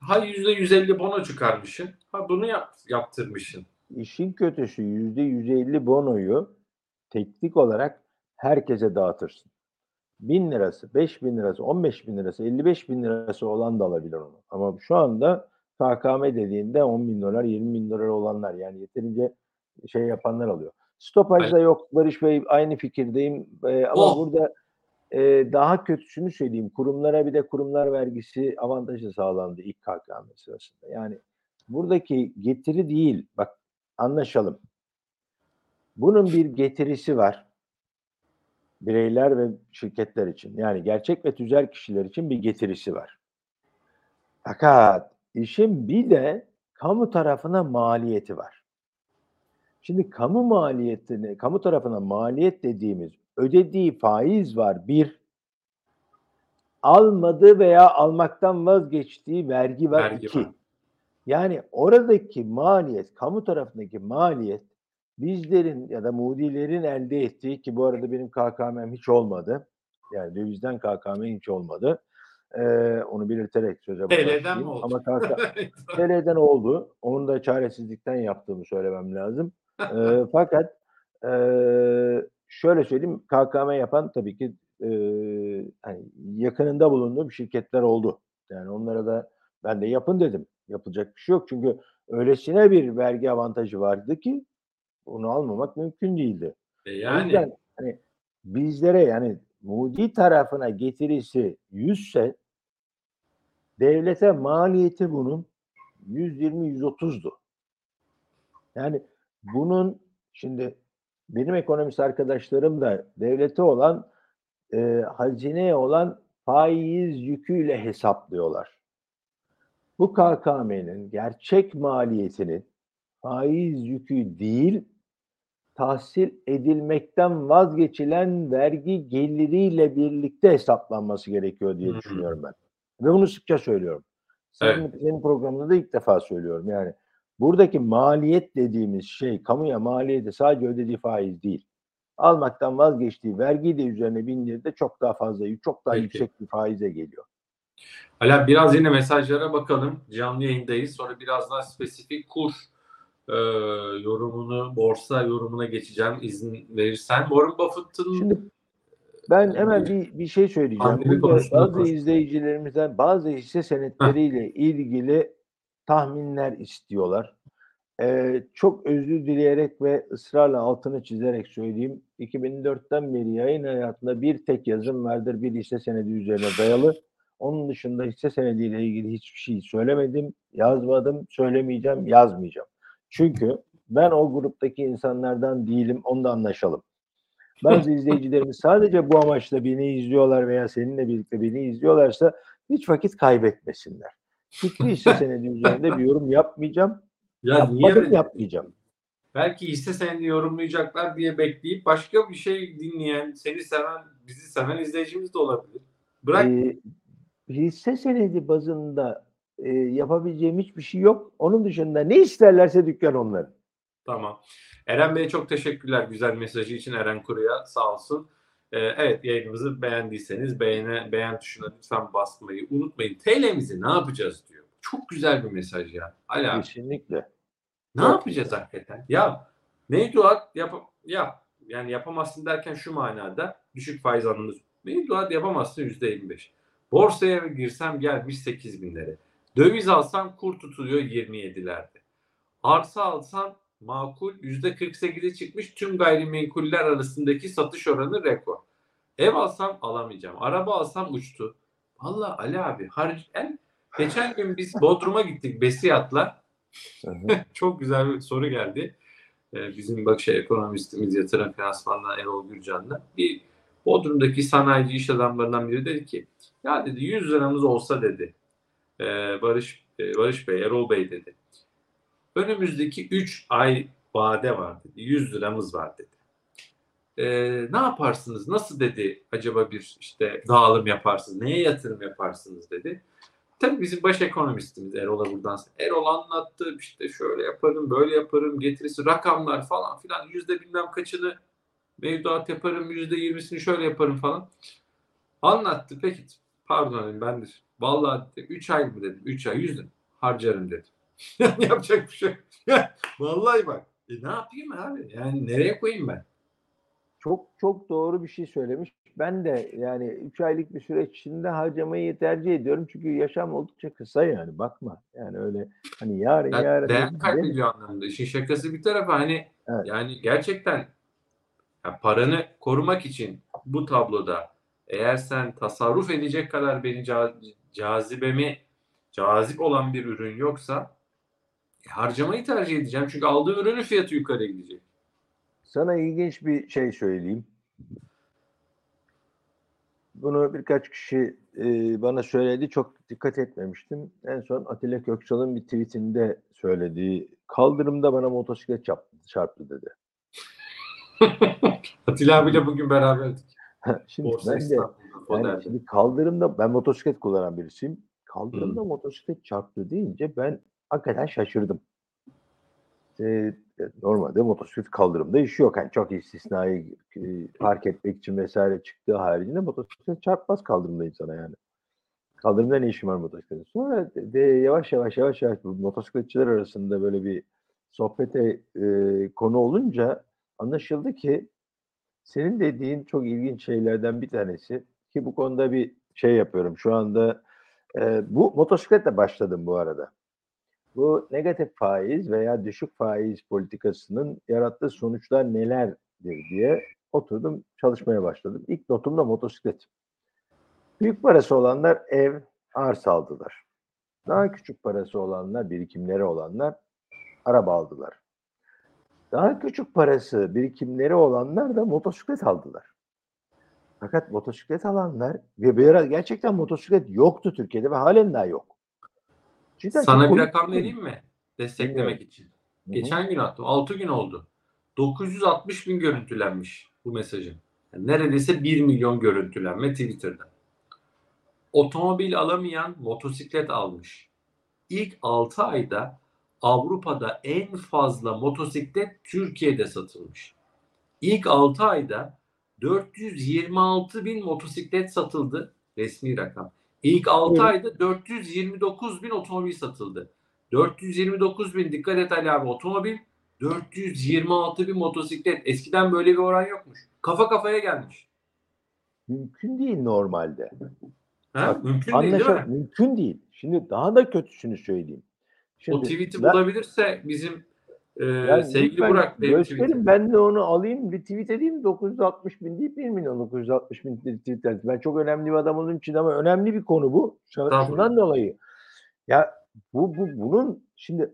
Ha yüzde yüz elli bono çıkarmışsın. Ha bunu yap, yaptırmışsın. İşin kötüsü yüzde 150 bonoyu teknik olarak herkese dağıtırsın. 1000 lirası, 5000 lirası, 15 bin lirası, 55 bin lirası olan da alabilir onu. Ama şu anda KKM dediğinde 10 bin dolar, 20 bin dolar olanlar yani yeterince şey yapanlar alıyor. Stopajda yok Barış Bey aynı fikirdeyim Ee, ama Oh! burada e, daha kötüsünü söyleyeyim. Kurumlara bir de kurumlar vergisi avantajı sağlandı ilk KKM sırasında. Yani buradaki getiri değil bak anlaşalım. Bunun bir getirisi var. Bireyler ve şirketler için. Yani gerçek ve tüzel kişiler için bir getirisi var. Fakat işin bir de kamu tarafına maliyeti var. Şimdi kamu maliyetini, kamu tarafına maliyet dediğimiz ödediği faiz var bir, almadığı veya almaktan vazgeçtiği vergi var Vergi iki. var. Yani oradaki maliyet, kamu tarafındaki maliyet bizlerin ya da mudilerin elde ettiği ki bu arada benim KKM'm hiç olmadı. Yani dövizden KKM hiç olmadı. Ee, onu belirterek söze TL'den mi oldu? Ama KK, TL'den oldu. Onu da çaresizlikten yaptığımı söylemem lazım. Ee, fakat e, şöyle söyleyeyim KKM yapan tabii ki e, hani yakınında bulunduğum şirketler oldu. Yani onlara da ben de yapın dedim. Yapılacak bir şey yok. Çünkü öylesine bir vergi avantajı vardı ki onu almamak mümkün değildi. E O yani yüzden hani bizlere yani Mudi tarafına getirisi 100 ise devlete maliyeti bunun 120-130'du. Yani bunun şimdi benim ekonomist arkadaşlarım da devlete olan e, hazineye olan faiz yüküyle hesaplıyorlar. Bu KKM'nin gerçek maliyetinin faiz yükü değil tahsil edilmekten vazgeçilen vergi geliriyle birlikte hesaplanması gerekiyor diye Hı hı. düşünüyorum ben. Ve bunu sıkça söylüyorum. Senin, senin programında da ilk defa söylüyorum yani. Buradaki maliyet dediğimiz şey kamuya maliyeti sadece ödediği faiz değil. Almaktan vazgeçtiği vergiyi de üzerine bindirdi çok daha fazla, çok daha Peki. yüksek bir faize geliyor. Hala biraz yine mesajlara bakalım. Canlı yayındayız. Sonra biraz daha spesifik kur e, yorumunu, borsa yorumuna geçeceğim izin verirsen. Warren Buffett'ın Şimdi ben hemen bir, bir şey söyleyeceğim. Burada bazı izleyicilerimizden bazı hisse senetleriyle ilgili tahminler istiyorlar. Ee, çok özür dileyerek ve ısrarla altını çizerek söyleyeyim. 2004'ten beri yayın hayatında bir tek yazım vardır. Bir hisse senedi üzerine dayalı. Onun dışında hisse senediyle ilgili hiçbir şey söylemedim, yazmadım, söylemeyeceğim, yazmayacağım. Çünkü ben o gruptaki insanlardan değilim, onu da anlaşalım. Bazı izleyicilerimiz sadece bu amaçla beni izliyorlar veya seninle birlikte beni izliyorlarsa hiç vakit kaybetmesinler. Fikri hisse senedi üzerinde bir yorum yapmayacağım. ya niye Yapmadım öyle- yapmayacağım. belki hisse senedi yorumlayacaklar diye bekleyip başka bir şey dinleyen, seni seven, bizi seven izleyicimiz de olabilir. Bırak Ee, hisse senedi bazında e, yapabileceğim hiçbir şey yok. Onun dışında ne isterlerse dükkan onların. Tamam. Eren Bey'e çok teşekkürler güzel mesajı için Eren Kuru'ya sağ olsun. Ee, evet yayınımızı beğendiyseniz beğene, beğen tuşuna lütfen basmayı unutmayın. TL'mizi ne yapacağız diyor. Çok güzel bir mesaj ya. Hala Kesinlikle. ne Çok yapacağız hakikaten? Ya mevduat yap, yap. Yani yapamazsın derken şu manada düşük faiz anlamında. Mevduat yapamazsın %25. Borsaya girsem gelmiş 8 binlere. Döviz alsam kur tutuluyor 27'lerde. Arsa alsam makul %48'e çıkmış tüm gayrimenkuller arasındaki satış oranı rekor. Ev alsam alamayacağım. Araba alsam uçtu. Valla Ali abi har yani geçen gün biz Bodrum'a gittik Besiyat'la. Çok güzel bir soru geldi. Ee, bizim bak şey ekonomistimiz yatırım finansmandan Erol Gürcan'la. Bir Bodrum'daki sanayici iş adamlarından biri dedi ki ya dedi 100 liramız olsa dedi ee, Barış e, Barış Bey, Erol Bey dedi. Önümüzdeki 3 ay vade var dedi. 100 liramız var dedi. Ee, ne yaparsınız? Nasıl dedi acaba bir işte dağılım yaparsınız? Neye yatırım yaparsınız dedi. Tabii bizim baş ekonomistimiz Erol'a buradan. Erol anlattı işte şöyle yaparım, böyle yaparım, getirisi rakamlar falan filan. Yüzde bilmem kaçını mevduat yaparım, yüzde yirmisini şöyle yaparım falan. Anlattı. Peki pardon ben de. Vallahi 3 ay mı dedim. 3 ay 100 lira harcarım dedim. Yani yapacak bir şey. Vallahi bak. E ne yapayım abi? Yani nereye koyayım ben? Çok çok doğru bir şey söylemiş. Ben de yani 3 aylık bir süreç içinde harcamayı tercih ediyorum. Çünkü yaşam oldukça kısa yani bakma. Yani öyle hani yarın Yani yarın değer kaybediyor anlamında. İşin şakası bir tarafa hani Evet. yani gerçekten ya paranı korumak için bu tabloda eğer sen tasarruf edecek kadar beni ca- cazibemi cazip olan bir ürün yoksa e, harcamayı tercih edeceğim. Çünkü aldığım ürünün fiyatı yukarı gidecek. Sana ilginç bir şey söyleyeyim. Bunu birkaç kişi e, bana söyledi. Çok dikkat etmemiştim. En son Atilla Köksal'ın bir tweetinde söylediği kaldırımda bana motosiklet çarptı, çarptı dedi. Atilla abiyle bugün beraberdik. Şimdi Borsa ben de yani şimdi kaldırımda ben motosiklet kullanan birisiyim. Kaldırımda Hmm. motosiklet çarptı deyince ben hakikaten şaşırdım. Ee, normalde motosiklet kaldırımda işi yok. Yani çok istisnai e, park etmek için vesaire çıktığı haricinde motosiklet çarpmaz kaldırımda insana yani. Kaldırımda ne işim var motosikletin? Sonra de, de yavaş yavaş yavaş yavaş bu motosikletçiler arasında böyle bir sohbete e, konu olunca anlaşıldı ki senin dediğin çok ilginç şeylerden bir tanesi ki bu konuda bir şey yapıyorum. Şu anda e, bu motosikletle başladım bu arada. Bu negatif faiz veya düşük faiz politikasının yarattığı sonuçlar nelerdir diye oturdum çalışmaya başladım. İlk notum da motosiklet. Büyük parası olanlar ev, arsa aldılar. Daha küçük parası olanlar, birikimleri olanlar araba aldılar. Daha küçük parası, birikimleri olanlar da motosiklet aldılar. Fakat motosiklet alanlar ve bir ara gerçekten motosiklet yoktu Türkiye'de ve halen daha yok. Cidden Sana bir rakam vereyim mi? Desteklemek için. Hı hı. Geçen gün attım. 6 gün oldu. 960 bin görüntülenmiş bu mesajın. Yani neredeyse 1 milyon görüntülenme Twitter'da. Otomobil alamayan motosiklet almış. ilk 6 ayda Avrupa'da en fazla motosiklet Türkiye'de satılmış. İlk 6 ayda 426 bin motosiklet satıldı. Resmi rakam. İlk 6 Evet. ayda 429 bin otomobil satıldı. 429 bin dikkat et Ali abi otomobil 426 bin motosiklet. Eskiden böyle bir oran yokmuş. Kafa kafaya gelmiş. Mümkün değil normalde. Ha? Bak, Mümkün değil değil mi? mümkün değil. Şimdi daha da kötüsünü söyleyeyim. Şimdi o tweet'i ben- bulabilirse bizim e, Yani sevgili lütfen Burak benim gösterin ben de onu alayım bir tweet edeyim 960 bin değil 1 milyon 960 bin tweet edeyim. Ben çok önemli bir adam olduğum için ama önemli bir konu bu. Şundan dolayı ya bu, bu bunun şimdi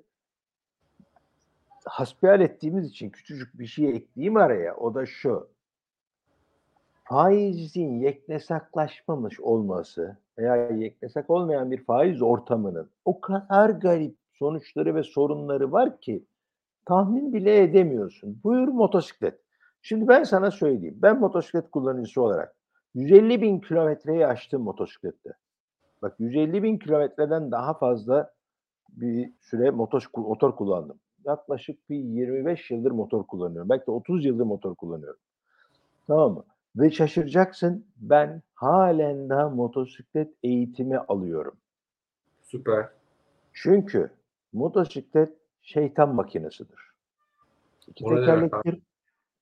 hasbihal ettiğimiz için küçücük bir şey ekleyeyim araya. O da şu. Faizin yeknesaklaşmamış olması veya yeknesak olmayan bir faiz ortamının o kadar garip sonuçları ve sorunları var ki tahmin bile edemiyorsun. Buyur motosiklet. Şimdi ben sana söyleyeyim. Ben motosiklet kullanıcısı olarak 150 bin kilometreyi aştım motosiklette. Bak 150 bin kilometreden daha fazla bir süre motor, motor kullandım. Yaklaşık bir 25 yıldır motor kullanıyorum. Belki de 30 yıldır motor kullanıyorum. Tamam mı? Ve şaşıracaksın ben halen daha motosiklet eğitimi alıyorum. Süper. Çünkü motosiklet şeytan makinesidir. İki tekerlektir.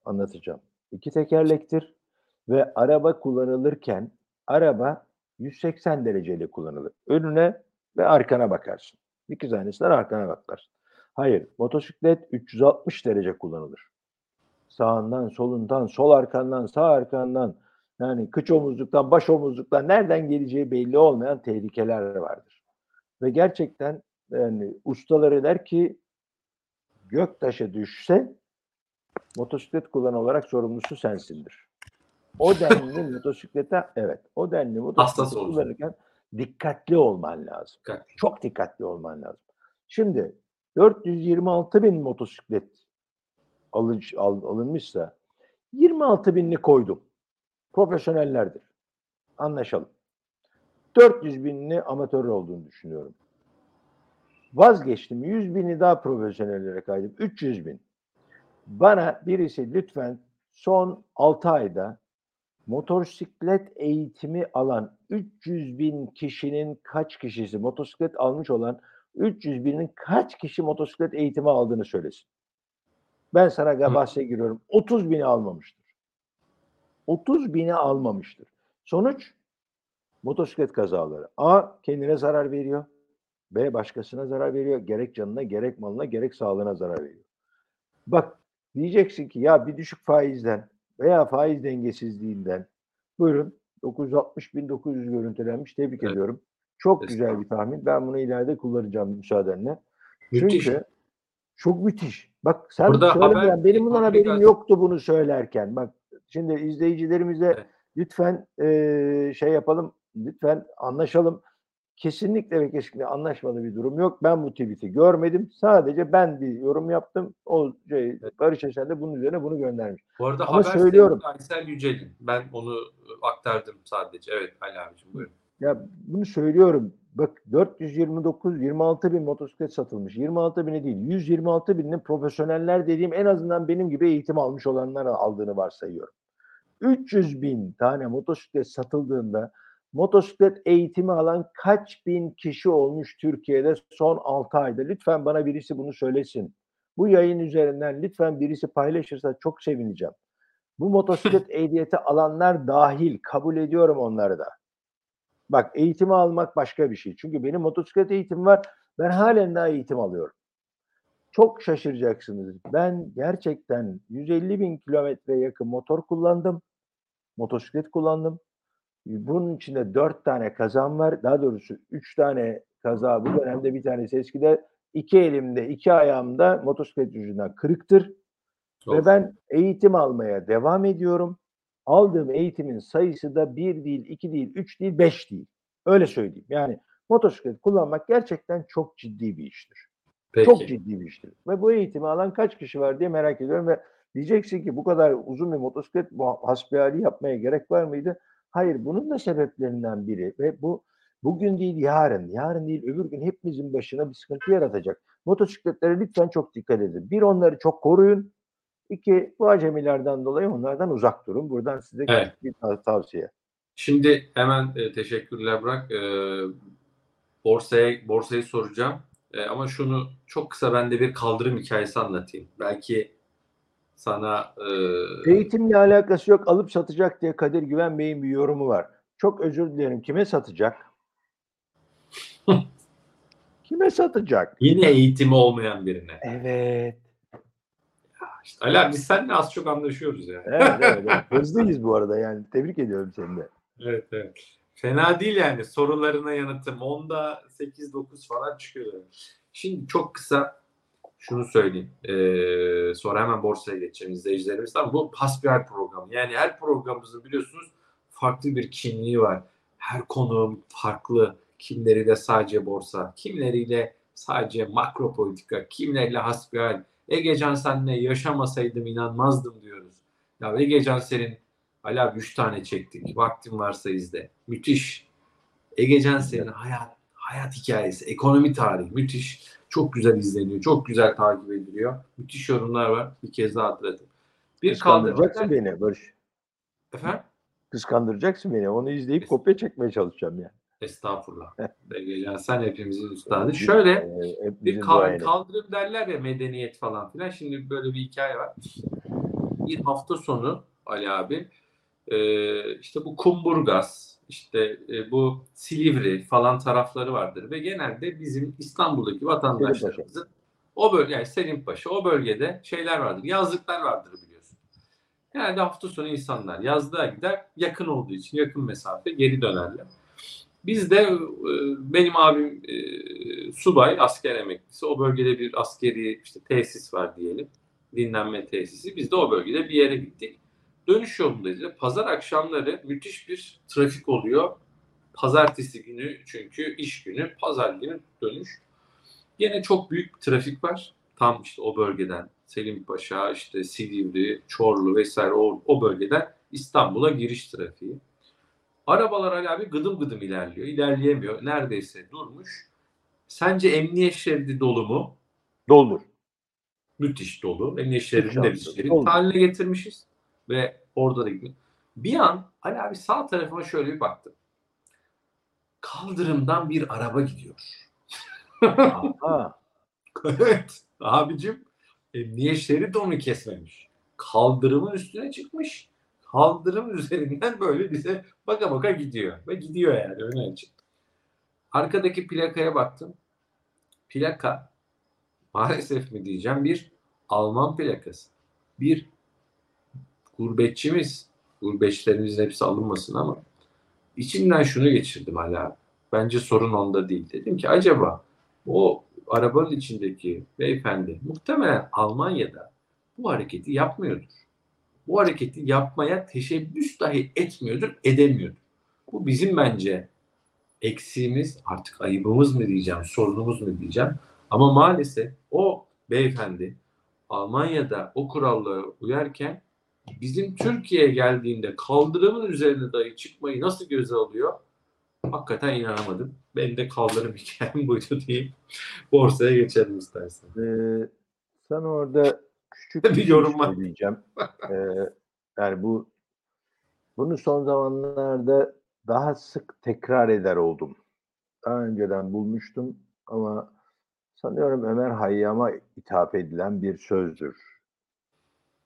Anlatacağım. İki tekerlektir ve araba kullanılırken araba 180 dereceyle kullanılır. Önüne ve arkana bakarsın. İki tanesinden arkana bakarsın. Hayır, motosiklet 360 derece kullanılır. Sağından, solundan, sol arkandan, sağ arkandan, yani kıç omuzluktan, baş omuzluktan nereden geleceği belli olmayan tehlikeler vardır. Ve gerçekten yani ustaları der ki göktaşı düşse motosiklet kullanı olarak sorumlusu sensindir. O denli motosiklete evet o denli olacaksın. kullanırken dikkatli olman lazım. Dikkat. Çok dikkatli olman lazım. Şimdi 426 bin motosiklet alın, al- alınmışsa 26 binini koydum. Profesyonellerdir. Anlaşalım. 400 binini amatör olduğunu düşünüyorum. Vazgeçtim. 100 bini daha profesyonellere kaydım. 300 bin. Bana birisi lütfen son 6 ayda motosiklet eğitimi alan 300 bin kişinin kaç kişisi motosiklet almış olan 300 binin kaç kişi motosiklet eğitimi aldığını söylesin. Ben sana bahse giriyorum. 30 bini almamıştır. 30 bini almamıştır. Sonuç motosiklet kazaları. A kendine zarar veriyor. B başkasına zarar veriyor. Gerek canına, gerek malına, gerek sağlığına zarar veriyor. Bak diyeceksin ki ya bir düşük faizden veya faiz dengesizliğinden buyurun 960.900 görüntülenmiş. Tebrik Evet. ediyorum. Çok güzel bir tahmin. Ben bunu ileride kullanacağım müsaadenle. Müthiş. Çünkü çok müthiş. Bak sen Burada söylemeden haber- benim bundan haberim fabrikasyon- yoktu bunu söylerken. Bak şimdi izleyicilerimize Evet. lütfen eee, şey yapalım. Lütfen anlaşalım. Kesinlikle ve kesinlikle anlaşmalı bir durum yok. Ben bu tweet'i görmedim. Sadece ben bir yorum yaptım. O şey, Barış Esen de bunun üzerine bunu göndermiş. Bu arada Ama haber söylüyorum. Aysel Yücel'in. Ben onu e, aktardım sadece. Evet Ali abicim buyurun. Ya bunu söylüyorum. Bak 429, 26 bin motosiklet satılmış. 26 bini değil, 126 binin profesyoneller dediğim en azından benim gibi eğitim almış olanlar aldığını varsayıyorum. 300 bin tane motosiklet satıldığında motosiklet eğitimi alan kaç bin kişi olmuş Türkiye'de son 6 ayda? Lütfen bana birisi bunu söylesin. Bu yayın üzerinden lütfen birisi paylaşırsa çok sevineceğim. Bu motosiklet ehliyeti alanlar dahil kabul ediyorum onları da. Bak eğitimi almak başka bir şey. Çünkü benim motosiklet eğitimim var. Ben halen daha eğitim alıyorum. Çok şaşıracaksınız. Ben gerçekten 150 bin kilometre yakın motor kullandım. Motosiklet kullandım. Bunun içinde 4 tane kazam var. Daha doğrusu 3 tane kaza bu dönemde bir tanesi eskide. iki elimde, iki ayağımda motosiklet yüzünden kırıktır. Ve Of. ben eğitim almaya devam ediyorum. Aldığım eğitimin sayısı da bir değil, iki değil, üç değil, beş değil. Öyle söyleyeyim. Yani motosiklet kullanmak gerçekten çok ciddi bir iştir. Peki. Çok ciddi bir iştir. Ve bu eğitimi alan kaç kişi var diye merak ediyorum ve diyeceksin ki bu kadar uzun bir motosiklet bu hasbihali yapmaya gerek var mıydı? Hayır, bunun da sebeplerinden biri ve bu Bugün değil yarın, yarın değil öbür gün hepimizin başına bir sıkıntı yaratacak. Motosikletlere lütfen çok dikkat edin. Bir onları çok koruyun. İki bu acemilerden dolayı onlardan uzak durun. Buradan size Evet. bir tav- tavsiye. Şimdi hemen e, teşekkürler bırak. E, borsaya borsayı soracağım. E, ama şunu çok kısa ben de bir kaldırım hikayesi anlatayım. Belki sana e, Eğitimle alakası yok. Alıp satacak diye Kadir Güven Bey'in bir yorumu var. Çok özür dilerim. Kime satacak? Kime satacak? yine eğitimi olmayan birine. Evet. İşte, Ali abi biz seninle az çok anlaşıyoruz yani. Evet, evet, evet. Hızlıyız bu arada yani. Tebrik ediyorum seni de. Evet evet. Fena değil yani sorularına yanıtım. 10'da 8-9 falan çıkıyor. Şimdi çok kısa şunu söyleyeyim. Ee, sonra hemen borsaya geçeceğim izleyicilerimiz. Ama bu hasbihal programı. Yani her programımızın biliyorsunuz farklı bir kimliği var. Her konuğum farklı. Kimleriyle sadece borsa, kimleriyle sadece makro politika, kimleriyle hasbihal. Egecan senle yaşamasaydım inanmazdım diyoruz. Ya Egecan senin abi 3 tane çektik. Vaktin varsa izle. Müthiş. Egecan senin hayat hayat hikayesi, ekonomi tarihi müthiş. Çok güzel izleniyor. Çok güzel takip ediliyor. Müthiş yorumlar var. Bir kez daha hatırlatayım. Bir. Kıskandıracaksın beni Barış. Efendim? Kıskandıracaksın beni. Onu izleyip kopya çekmeye çalışacağım ya. Estağfurullah. Egecan sen hepimizin üstadı. Şöyle Ee, hep bir kal- kaldırım derler ya medeniyet falan filan. Şimdi böyle bir hikaye var. Bir hafta sonu Ali abi e, işte bu Kumburgaz, işte e, bu Silivri falan tarafları vardır ve genelde bizim İstanbul'daki vatandaşlarımızın o bölge yani Selimpaşa o bölgede şeyler vardır. Yazlıklar vardır biliyorsun. Genelde hafta sonu insanlar yazlığa gider yakın olduğu için yakın mesafe geri dönerler. Biz de e, benim abim e, subay, asker emeklisi. O bölgede bir askeri işte tesis var diyelim. Dinlenme tesisi. Biz de o bölgede bir yere gittik. Dönüş yolundayız. Pazar akşamları müthiş bir trafik oluyor. Pazartesi günü çünkü iş günü, pazar günü dönüş. Yine çok büyük bir trafik var. Tam işte o bölgeden Selimpaşa, işte Silivri, Çorlu vesaire o, o bölgeden İstanbul'a giriş trafiği. Arabalar hala bir gıdım gıdım ilerliyor. İlerleyemiyor. Neredeyse durmuş. Sence emniyet şeridi dolu mu? Doldur. Müthiş dolu. Emniyet şeridini de biz haline getirmişiz. Ve orada da gidiyor. Bir an Ali abi sağ tarafıma şöyle bir baktım. Kaldırımdan bir araba gidiyor. Evet. Abicim emniyet şeridi onu kesmemiş. Kaldırımın üstüne çıkmış. Kaldırım üzerinden böyle bize baka baka gidiyor. Ve gidiyor yani öne açık. Arkadaki plakaya baktım. Plaka maalesef mi diyeceğim bir Alman plakası. Bir gurbetçimiz. Gurbetçilerimizin hepsi alınmasın ama içimden şunu geçirdim hala. Bence sorun onda değil. Dedim ki acaba o arabanın içindeki beyefendi muhtemelen Almanya'da bu hareketi yapmıyordur. Bu hareketi yapmaya teşebbüs dahi etmiyordur, edemiyordur. Bu bizim bence eksiğimiz, artık ayıbımız mı diyeceğim, sorunumuz mu diyeceğim. Ama maalesef o beyefendi Almanya'da o kurallara uyarken bizim Türkiye'ye geldiğinde kaldırımın üzerine dahi çıkmayı nasıl göze alıyor? Hakikaten inanamadım. Benim de kaldırım hikayem buydu diyeyim. Borsaya geçelim istersen. Ee, sana orada küçük Bir şey yorum var. söyleyeceğim. Ee, yani bu bunu son zamanlarda daha sık tekrar eder oldum. Daha önceden bulmuştum ama sanıyorum Ömer Hayyam'a ithaf edilen bir sözdür.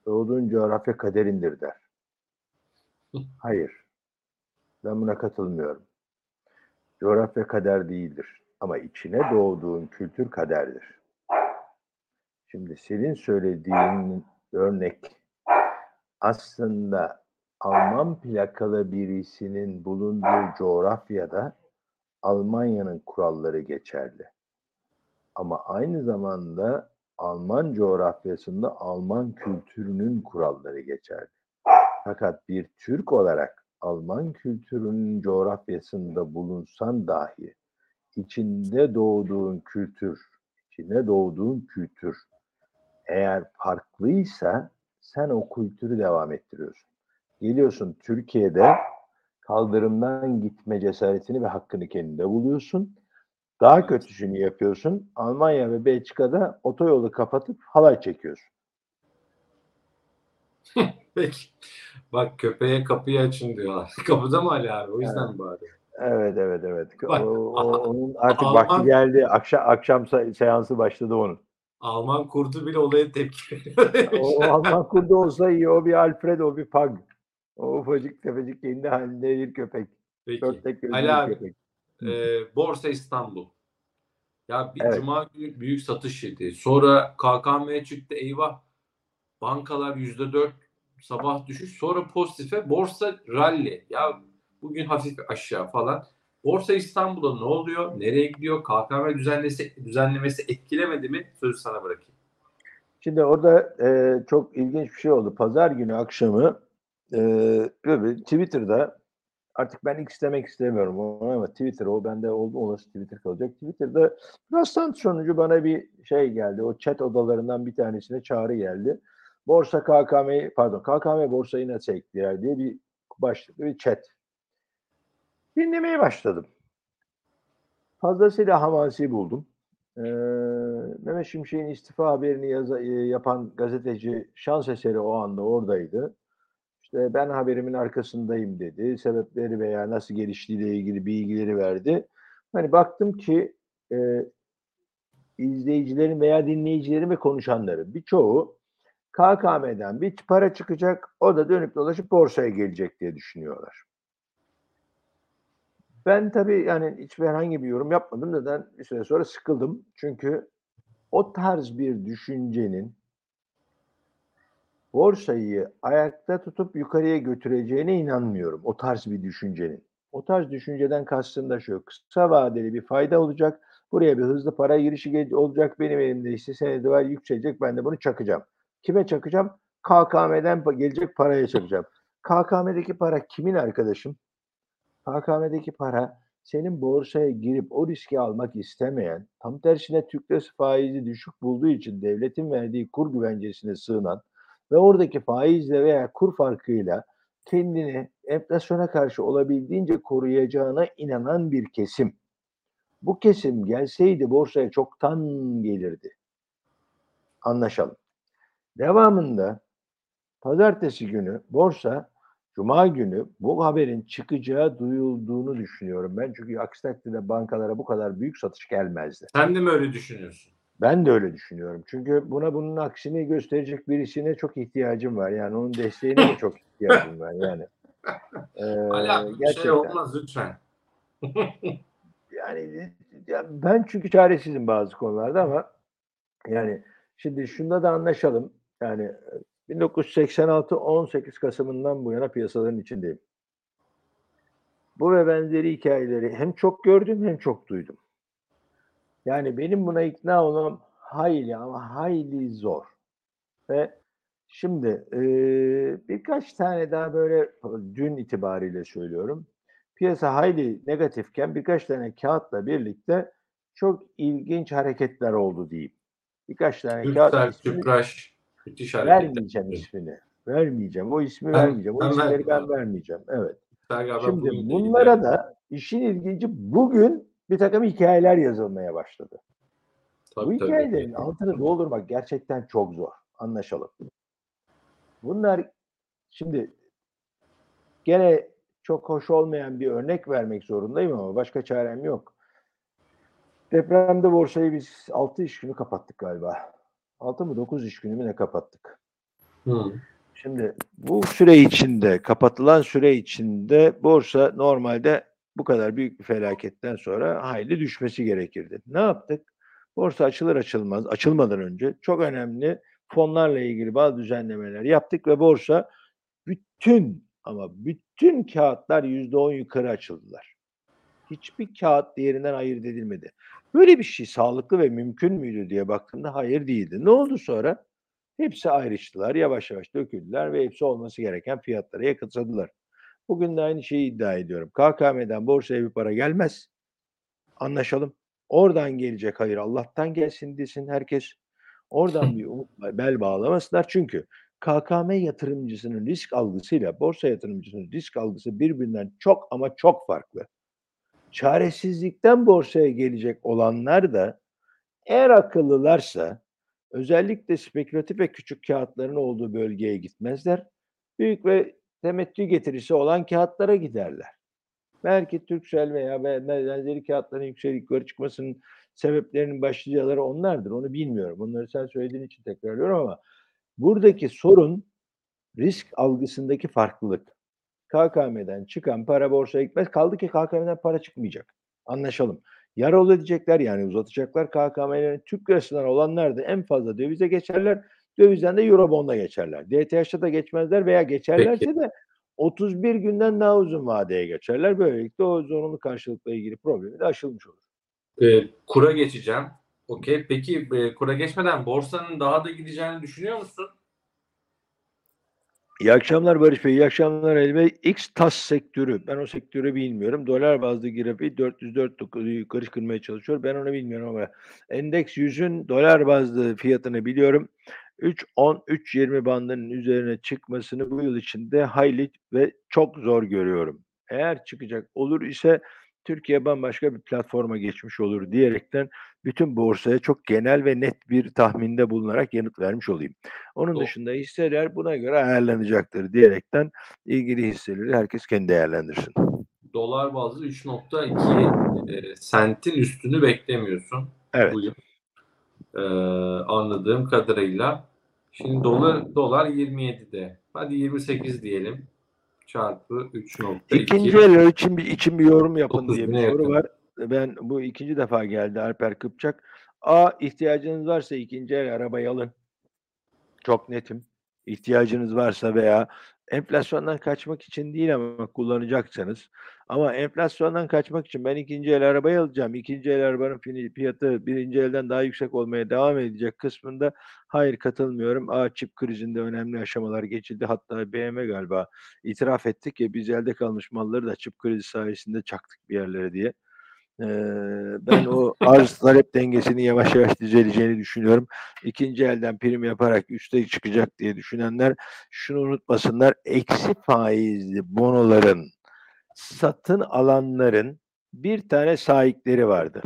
Doğduğun coğrafya kaderindir der. Hayır. Ben buna katılmıyorum. Coğrafya kader değildir. Ama içine doğduğun kültür kaderdir. Şimdi senin söylediğin örnek aslında Alman plakalı birisinin bulunduğu coğrafyada Almanya'nın kuralları geçerli. Ama aynı zamanda Alman coğrafyasında Alman kültürünün kuralları geçerli. Fakat bir Türk olarak Alman kültürünün coğrafyasında bulunsan dahi içinde doğduğun kültür, içine doğduğun kültür eğer farklıysa sen o kültürü devam ettiriyorsun. Geliyorsun Türkiye'de kaldırımdan gitme cesaretini ve hakkını kendinde buluyorsun. Daha Evet. kötüsünü yapıyorsun. Almanya ve Belçika'da otoyolu kapatıp halay çekiyorsun. Peki. Bak köpeğe kapıyı açın diyorlar. Kapıda mı Ali abi? O yüzden mi bari? Evet, evet, evet. Bak, O- o- onun artık Alman- vakti geldi. Akşam akşam se- seansı başladı onun. Alman kurdu bile olaya tepki O, o. Alman kurdu olsa iyi. O bir Alfred, o bir Pug. O ufacık tefecik kendi halinde bir köpek. Peki. Dört tek gözlü Ali abi, köpek. Ee, Borsa İstanbul. Ya bir Evet. cuma günü büyük satış yedi. Sonra KKM'ye çıktı. Eyvah. Bankalar %4 sabah düşüş. Sonra pozitife borsa rally. Ya bugün hafif aşağı falan. Borsa İstanbul'a ne oluyor? Nereye gidiyor? KKM düzenlesi, düzenlemesi etkilemedi mi? Sözü sana bırakayım. Şimdi orada e, çok ilginç bir şey oldu. Pazar günü akşamı e, Twitter'da artık ben X demek istemiyorum ama Twitter o bende oldu olası Twitter kalacak. Twitter'da rastlantı sonucu bana bir şey geldi. O chat odalarından bir tanesine çağrı geldi. Borsa KKM pardon KKM borsayı nasıl ekler diye bir başlıklı bir chat. Dinlemeye başladım. Fazlasıyla hamasi buldum. Ee, Mehmet Şimşek'in istifa haberini yaza- e, yapan gazeteci şans eseri o anda oradaydı. İşte ben haberimin arkasındayım dedi. Sebepleri veya nasıl geliştiğiyle ilgili bilgileri verdi. Hani baktım ki e, izleyicilerin veya dinleyicilerin ve konuşanların birçoğu KKM'den bir para çıkacak, o da dönüp dolaşıp borsaya gelecek diye düşünüyorlar. Ben tabii yani hiçbir herhangi bir yorum yapmadım. Neden? Bir süre sonra sıkıldım. Çünkü o tarz bir düşüncenin borsayı ayakta tutup yukarıya götüreceğine inanmıyorum. O tarz bir düşüncenin. O tarz düşünceden kastım da şu. Kısa vadeli bir fayda olacak. Buraya bir hızlı para girişi olacak. Benim elimde işte senedi var yükselecek. Ben de bunu çakacağım. Kime çakacağım? KKM'den gelecek paraya çakacağım. KKM'deki para kimin arkadaşım? KKM'deki para senin borsaya girip o riski almak istemeyen, tam tersine Türk lirası faizi düşük bulduğu için devletin verdiği kur güvencesine sığınan ve oradaki faizle veya kur farkıyla kendini enflasyona karşı olabildiğince koruyacağına inanan bir kesim. Bu kesim gelseydi borsaya çoktan gelirdi. Anlaşalım. Devamında pazartesi günü borsa Cuma günü bu haberin çıkacağı duyulduğunu düşünüyorum ben. Çünkü aksi takdirde bankalara bu kadar büyük satış gelmezdi. Sen de mi öyle düşünüyorsun? Ben de öyle düşünüyorum. Çünkü buna bunun aksini gösterecek birisine çok ihtiyacım var. Yani onun desteğine de çok ihtiyacım var. Yani Ee, Ali şey gerçekten. olmaz lütfen. Yani ya ben çünkü çaresizim bazı konularda ama yani şimdi şunda da anlaşalım. Yani 1986 18 Kasım'ından bu yana piyasaların içindeyim. Bu ve benzeri hikayeleri hem çok gördüm hem çok duydum. Yani benim buna ikna olmam hayli ama hayli zor. Ve şimdi e, birkaç tane daha böyle dün itibariyle söylüyorum. Piyasa hayli negatifken birkaç tane kağıtla birlikte çok ilginç hareketler oldu diyeyim. Birkaç tane kağıt Türksel, ismini Tüpraş, müthiş vermeyeceğim ismini. Vermeyeceğim. O ismi Ben- vermeyeceğim. O ben isimleri ben vermeyeceğim. Evet. Şimdi bunlara da işin ilginci bugün bir takım hikayeler yazılmaya başladı. Tabii, Bu tabii. hikayelerin altını doldurmak gerçekten çok zor. Anlaşalım. Bunlar şimdi gene çok hoş olmayan bir örnek vermek zorundayım ama başka çarem yok. Depremde borsayı biz 6 iş günü kapattık galiba. 6 mı 9 iş günü mü ne kapattık? Hı. Şimdi bu süre içinde, kapatılan süre içinde borsa normalde bu kadar büyük bir felaketten sonra hayli düşmesi gerekirdi. Ne yaptık? Borsa açılır açılmaz, açılmadan önce çok önemli fonlarla ilgili bazı düzenlemeler yaptık ve borsa bütün ama bütün kağıtlar yüzde on yukarı açıldılar. Hiçbir kağıt diğerinden ayırt edilmedi. Böyle bir şey sağlıklı ve mümkün müydü diye baktığımda hayır değildi. Ne oldu sonra? Hepsi ayrıştılar, yavaş yavaş döküldüler ve hepsi olması gereken fiyatlara yakınsadılar. Bugün de aynı şeyi iddia ediyorum. KKM'den borsaya bir para gelmez. Anlaşalım. Oradan gelecek hayır Allah'tan gelsin desin herkes. Oradan bir umut bel bağlamasınlar. Çünkü KKM yatırımcısının risk algısıyla borsa yatırımcısının risk algısı birbirinden çok ama çok farklı. Çaresizlikten borsaya gelecek olanlar da eğer akıllılarsa özellikle spekülatif ve küçük kağıtların olduğu bölgeye gitmezler. Büyük ve temettü getirisi olan kağıtlara giderler. Belki Türksel veya benzeri kağıtların yüksek yukarı çıkmasının sebeplerinin başlıcaları onlardır. Onu bilmiyorum. Bunları sen söylediğin için tekrarlıyorum ama buradaki sorun risk algısındaki farklılık. KKM'den çıkan para borsaya gitmez. Kaldı ki KKM'den para çıkmayacak. Anlaşalım. Ya rol edecekler yani uzatacaklar. KKM'lerin Türk lirasından olanlar da en fazla dövize geçerler. Dövizden de Eurobond'a geçerler. DTH'da da geçmezler veya geçerlerse Peki. de 31 günden daha uzun vadeye geçerler. Böylelikle o zorunlu karşılıkla ilgili problemi de aşılmış olur. E, kura geçeceğim. Okey. Peki e, kura geçmeden borsanın daha da gideceğini düşünüyor musun? İyi akşamlar Barış Bey. İyi akşamlar Ali Bey. X TAS sektörü. Ben o sektörü bilmiyorum. Dolar bazlı grafiği 404 yukarı kırmaya çalışıyor. Ben onu bilmiyorum ama endeks 100'ün dolar bazlı fiyatını biliyorum. 3.10-3.20 bandının üzerine çıkmasını bu yıl içinde hayli ve çok zor görüyorum. Eğer çıkacak olur ise Türkiye bambaşka bir platforma geçmiş olur diyerekten bütün borsaya çok genel ve net bir tahminde bulunarak yanıt vermiş olayım. Onun Doğru. dışında hisseler buna göre ayarlanacaktır diyerekten ilgili hisseleri herkes kendi değerlendirsin. Dolar bazlı 3.2 e, sentin üstünü beklemiyorsun Evet. bu yıl. E, anladığım kadarıyla. Şimdi dolar dolar 27'de. Hadi 28 diyelim. Çarpı 3.2. İkinci el için bir için bir yorum yapın 9 diye bir soru var. Ben bu ikinci defa geldi Alper Kıpçak. A ihtiyacınız varsa ikinci el arabayı alın. Çok netim. İhtiyacınız varsa veya enflasyondan kaçmak için değil ama kullanacaksanız. Ama enflasyondan kaçmak için ben ikinci el arabayı alacağım. İkinci el arabanın fiyatı birinci elden daha yüksek olmaya devam edecek kısmında hayır katılmıyorum. A çip krizinde önemli aşamalar geçildi. Hatta BM galiba itiraf ettik ya biz elde kalmış malları da çip krizi sayesinde çaktık bir yerlere diye. Ee, ben o arz talep dengesini yavaş yavaş düzeleceğini düşünüyorum. İkinci elden prim yaparak üste çıkacak diye düşünenler şunu unutmasınlar. Eksi faizli bonoların satın alanların bir tane sahipleri vardı.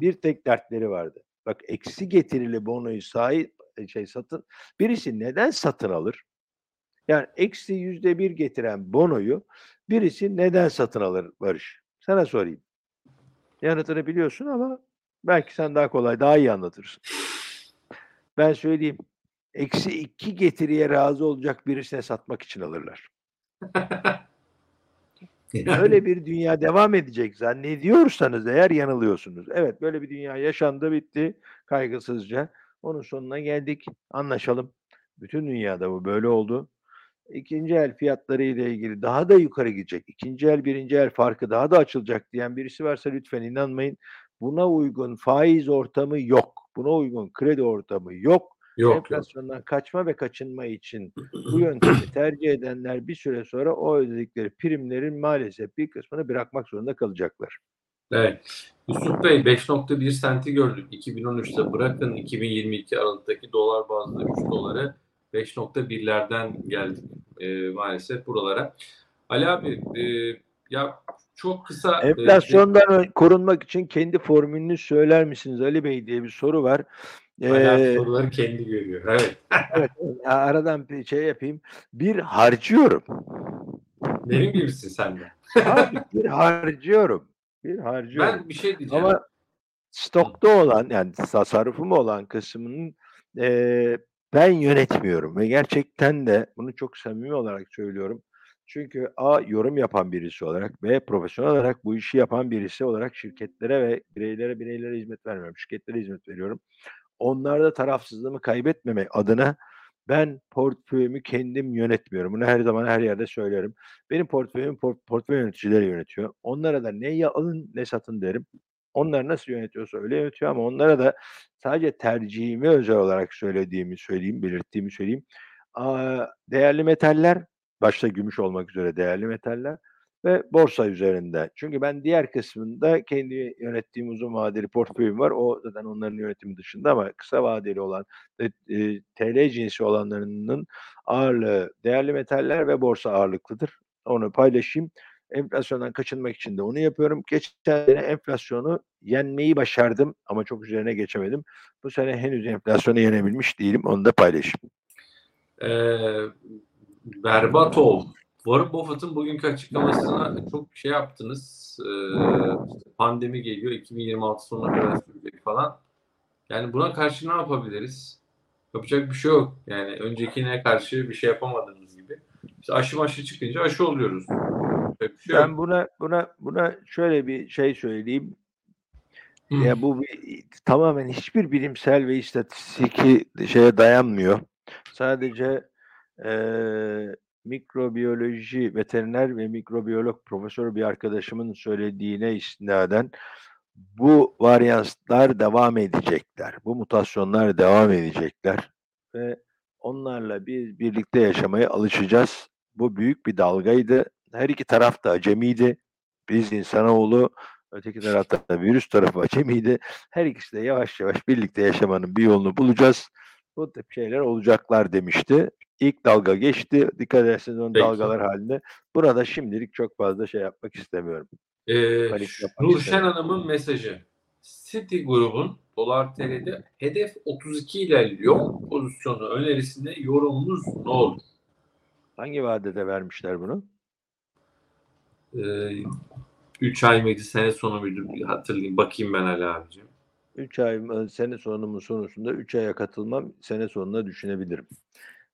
Bir tek dertleri vardı. Bak eksi getirili bonoyu sahip şey satın birisi neden satın alır? Yani eksi yüzde bir getiren bonoyu birisi neden satın alır Barış? Sana sorayım. Yanıtını biliyorsun ama belki sen daha kolay, daha iyi anlatırsın. Ben söyleyeyim. Eksi iki getiriye razı olacak birisine satmak için alırlar. Öyle bir dünya devam edecek zannediyorsanız eğer yanılıyorsunuz. Evet böyle bir dünya yaşandı bitti kaygısızca. Onun sonuna geldik. Anlaşalım. Bütün dünyada bu böyle oldu. İkinci el fiyatları ile ilgili daha da yukarı gidecek. İkinci el birinci el farkı daha da açılacak diyen birisi varsa lütfen inanmayın. Buna uygun faiz ortamı yok. Buna uygun kredi ortamı yok. Yok yok. Enflasyondan kaçma ve kaçınma için bu yöntemi tercih edenler bir süre sonra o ödedikleri primlerin maalesef bir kısmını bırakmak zorunda kalacaklar. Evet. Yusuf Bey 5.1 senti gördük 2013'te. Bırakın 2022 Aralık'taki dolar bazlı 3 doları 5.1'lerden geldik e, maalesef buralara. Ali abi e, ya çok kısa e, Enflasyondan ö- korunmak için kendi formülünü söyler misiniz Ali Bey diye bir soru var. Ee, soruları kendi görüyor. Evet. evet, aradan bir şey yapayım. Bir harcıyorum. Benim gibisin sen de. Abi bir harcıyorum. Bir harcıyorum. Ben bir şey diyeceğim. Ama stokta olan yani tasarrufum olan kısmının eee, ben yönetmiyorum ve gerçekten de bunu çok samimi olarak söylüyorum. Çünkü A yorum yapan birisi olarak B profesyonel olarak bu işi yapan birisi olarak şirketlere ve bireylere bireylere hizmet vermiyorum. Şirketlere hizmet veriyorum. Onlarda tarafsızlığımı kaybetmemek adına ben portföyümü kendim yönetmiyorum. Bunu her zaman her yerde söylerim. Benim portföyümü por- portföy yöneticileri yönetiyor. Onlara da ne alın ne satın derim. Onlar nasıl yönetiyorsa öyle yönetiyor ama onlara da sadece tercihimi özel olarak söylediğimi söyleyeyim, belirttiğimi söyleyeyim. Değerli metaller, başta gümüş olmak üzere değerli metaller ve borsa üzerinde. Çünkü ben diğer kısmında kendi yönettiğim uzun vadeli portföyüm var. O zaten onların yönetimi dışında ama kısa vadeli olan ve e, TL cinsi olanlarının ağırlığı değerli metaller ve borsa ağırlıklıdır. Onu paylaşayım. Enflasyondan kaçınmak için de onu yapıyorum. Geçen sene enflasyonu yenmeyi başardım ama çok üzerine geçemedim. Bu sene henüz enflasyonu yenebilmiş değilim. Onu da paylaşayım. Ee, berbat oldu. Warren Buffett'ın bugünkü açıklamasına çok şey yaptınız. Ee, pandemi geliyor. 2026 sonuna kadar sürecek falan. Yani buna karşı ne yapabiliriz? Yapacak bir şey yok. Yani öncekine karşı bir şey yapamadığımız gibi. İşte aşı maşı çıkınca aşı oluyoruz. Bir şey ben yok. buna buna buna şöyle bir şey söyleyeyim. Hı. Ya bu bir, tamamen hiçbir bilimsel ve istatistiki şeye dayanmıyor. Sadece eee mikrobiyoloji veteriner ve mikrobiyolog profesör bir arkadaşımın söylediğine istinaden bu varyanslar devam edecekler. Bu mutasyonlar devam edecekler ve onlarla biz birlikte yaşamaya alışacağız. Bu büyük bir dalgaydı. Her iki taraf da acemiydi. Biz insanoğlu, öteki tarafta da virüs tarafı acemiydi. Her ikisi de yavaş yavaş birlikte yaşamanın bir yolunu bulacağız. Bu tip şeyler olacaklar demişti. İlk dalga geçti. Dikkat ederseniz onun Peki. dalgalar halinde. Burada şimdilik çok fazla şey yapmak istemiyorum. Ee, Nurşen istemiyorum. Hanım'ın mesajı. City grubun dolar TL'de hedef 32 ilerliyor. Pozisyonu önerisinde yorumunuz ne olur? Hangi vadede vermişler bunu? 3 ay mıydı sene sonu muydu hatırlayayım bakayım ben hala abicim. 3 ay mı, sene sonumun sonusunda 3 aya katılmam sene sonuna düşünebilirim.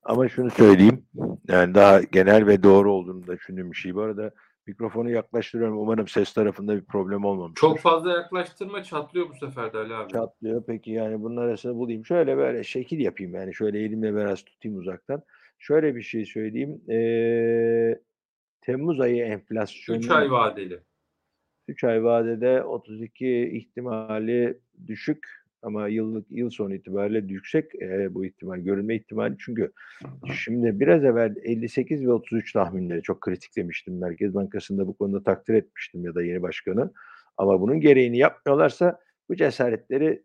Ama şunu söyleyeyim. Yani daha genel ve doğru olduğunu da düşündüğüm bir şey. Bu arada mikrofonu yaklaştırıyorum. Umarım ses tarafında bir problem olmamıştır. Çok fazla yaklaştırma çatlıyor bu sefer de Ali abi. çatlıyor. Peki yani bunun arasını bulayım. Şöyle böyle şekil yapayım yani. Şöyle elimle biraz tutayım uzaktan. Şöyle bir şey söyleyeyim. Ee, Temmuz ayı enflasyonu 3 ay vadeli. 3 ay vadede 32 ihtimali düşük ama yıllık yıl sonu itibariyle yüksek e, bu ihtimal görülme ihtimali. Çünkü şimdi biraz evvel 58 ve 33 tahminleri çok kritik demiştim Merkez Bankası'nda bu konuda takdir etmiştim ya da yeni başkanı. Ama bunun gereğini yapmıyorlarsa bu cesaretleri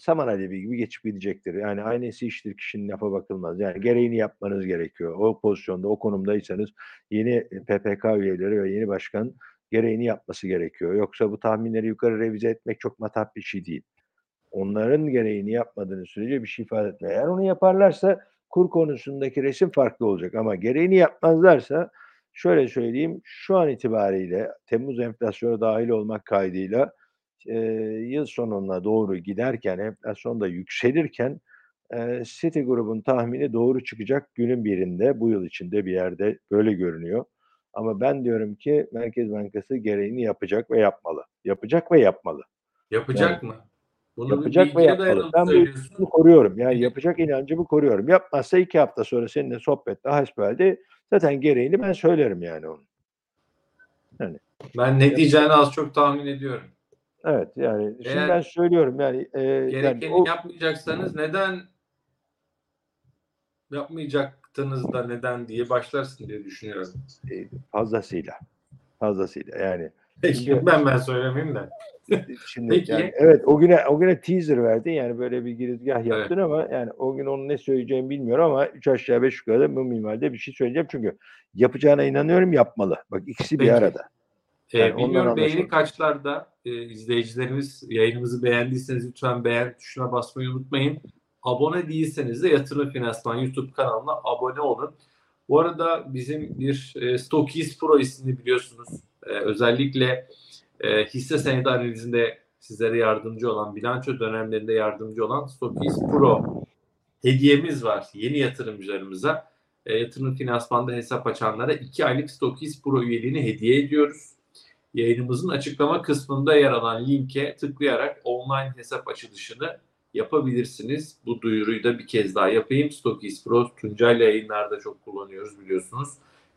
saman alevi gibi geçip gidecektir. Yani aynısı iştir kişinin lafa bakılmaz. Yani gereğini yapmanız gerekiyor. O pozisyonda, o konumdaysanız yeni PPK üyeleri ve yeni başkan gereğini yapması gerekiyor. Yoksa bu tahminleri yukarı revize etmek çok matah bir şey değil. Onların gereğini yapmadığını sürece bir şey ifade etmiyor. Eğer onu yaparlarsa kur konusundaki resim farklı olacak ama gereğini yapmazlarsa şöyle söyleyeyim şu an itibariyle Temmuz enflasyonu dahil olmak kaydıyla e, yıl sonuna doğru giderken enflasyon da yükselirken e, City grubun tahmini doğru çıkacak günün birinde bu yıl içinde bir yerde böyle görünüyor. Ama ben diyorum ki Merkez Bankası gereğini yapacak ve yapmalı. Yapacak ve yapmalı. Yapacak mı? Bunu yapacak ve yapmalı. Ben bu inancımı koruyorum. Yani yapacak inancımı koruyorum. Yapmazsa iki hafta sonra seninle sohbette hasbelde zaten gereğini ben söylerim yani onun. Ben ne diyeceğini az çok tahmin ediyorum. Evet yani şimdi Eğer ben söylüyorum yani, e, yani Gerekeni o, yapmayacaksanız neden yapmayacaktınız da neden diye başlarsın diye düşünüyorum. e, fazlasıyla fazlasıyla yani Peki ben ben söylemeyeyim de. Şimdi Peki. yani evet o güne o güne teaser verdin yani böyle bir girizgah yaptın ama yani o gün onun ne söyleyeceğimi bilmiyorum ama üç aşağı beş yukarı bu minvalde bir şey söyleyeceğim çünkü yapacağına inanıyorum yapmalı. Bak ikisi bir Peki. arada. Ee, Yani bilmiyorum beğeni kaçlarda e, izleyicilerimiz yayınımızı beğendiyseniz lütfen beğen tuşuna basmayı unutmayın. Abone değilseniz de Yatırım Finansman YouTube kanalına abone olun. Bu arada bizim bir e, Stokis Pro ismini biliyorsunuz. E, özellikle e, hisse senedi analizinde sizlere yardımcı olan, bilanço dönemlerinde yardımcı olan Stokis Pro hediyemiz var yeni yatırımcılarımıza. E, yatırım finansmanda hesap açanlara 2 aylık Stokis Pro üyeliğini hediye ediyoruz. Yayınımızın açıklama kısmında yer alan linke tıklayarak online hesap açılışını yapabilirsiniz. Bu duyuruyu da bir kez daha yapayım. Stokis Pro Tuncay'la yayınlarda çok kullanıyoruz biliyorsunuz.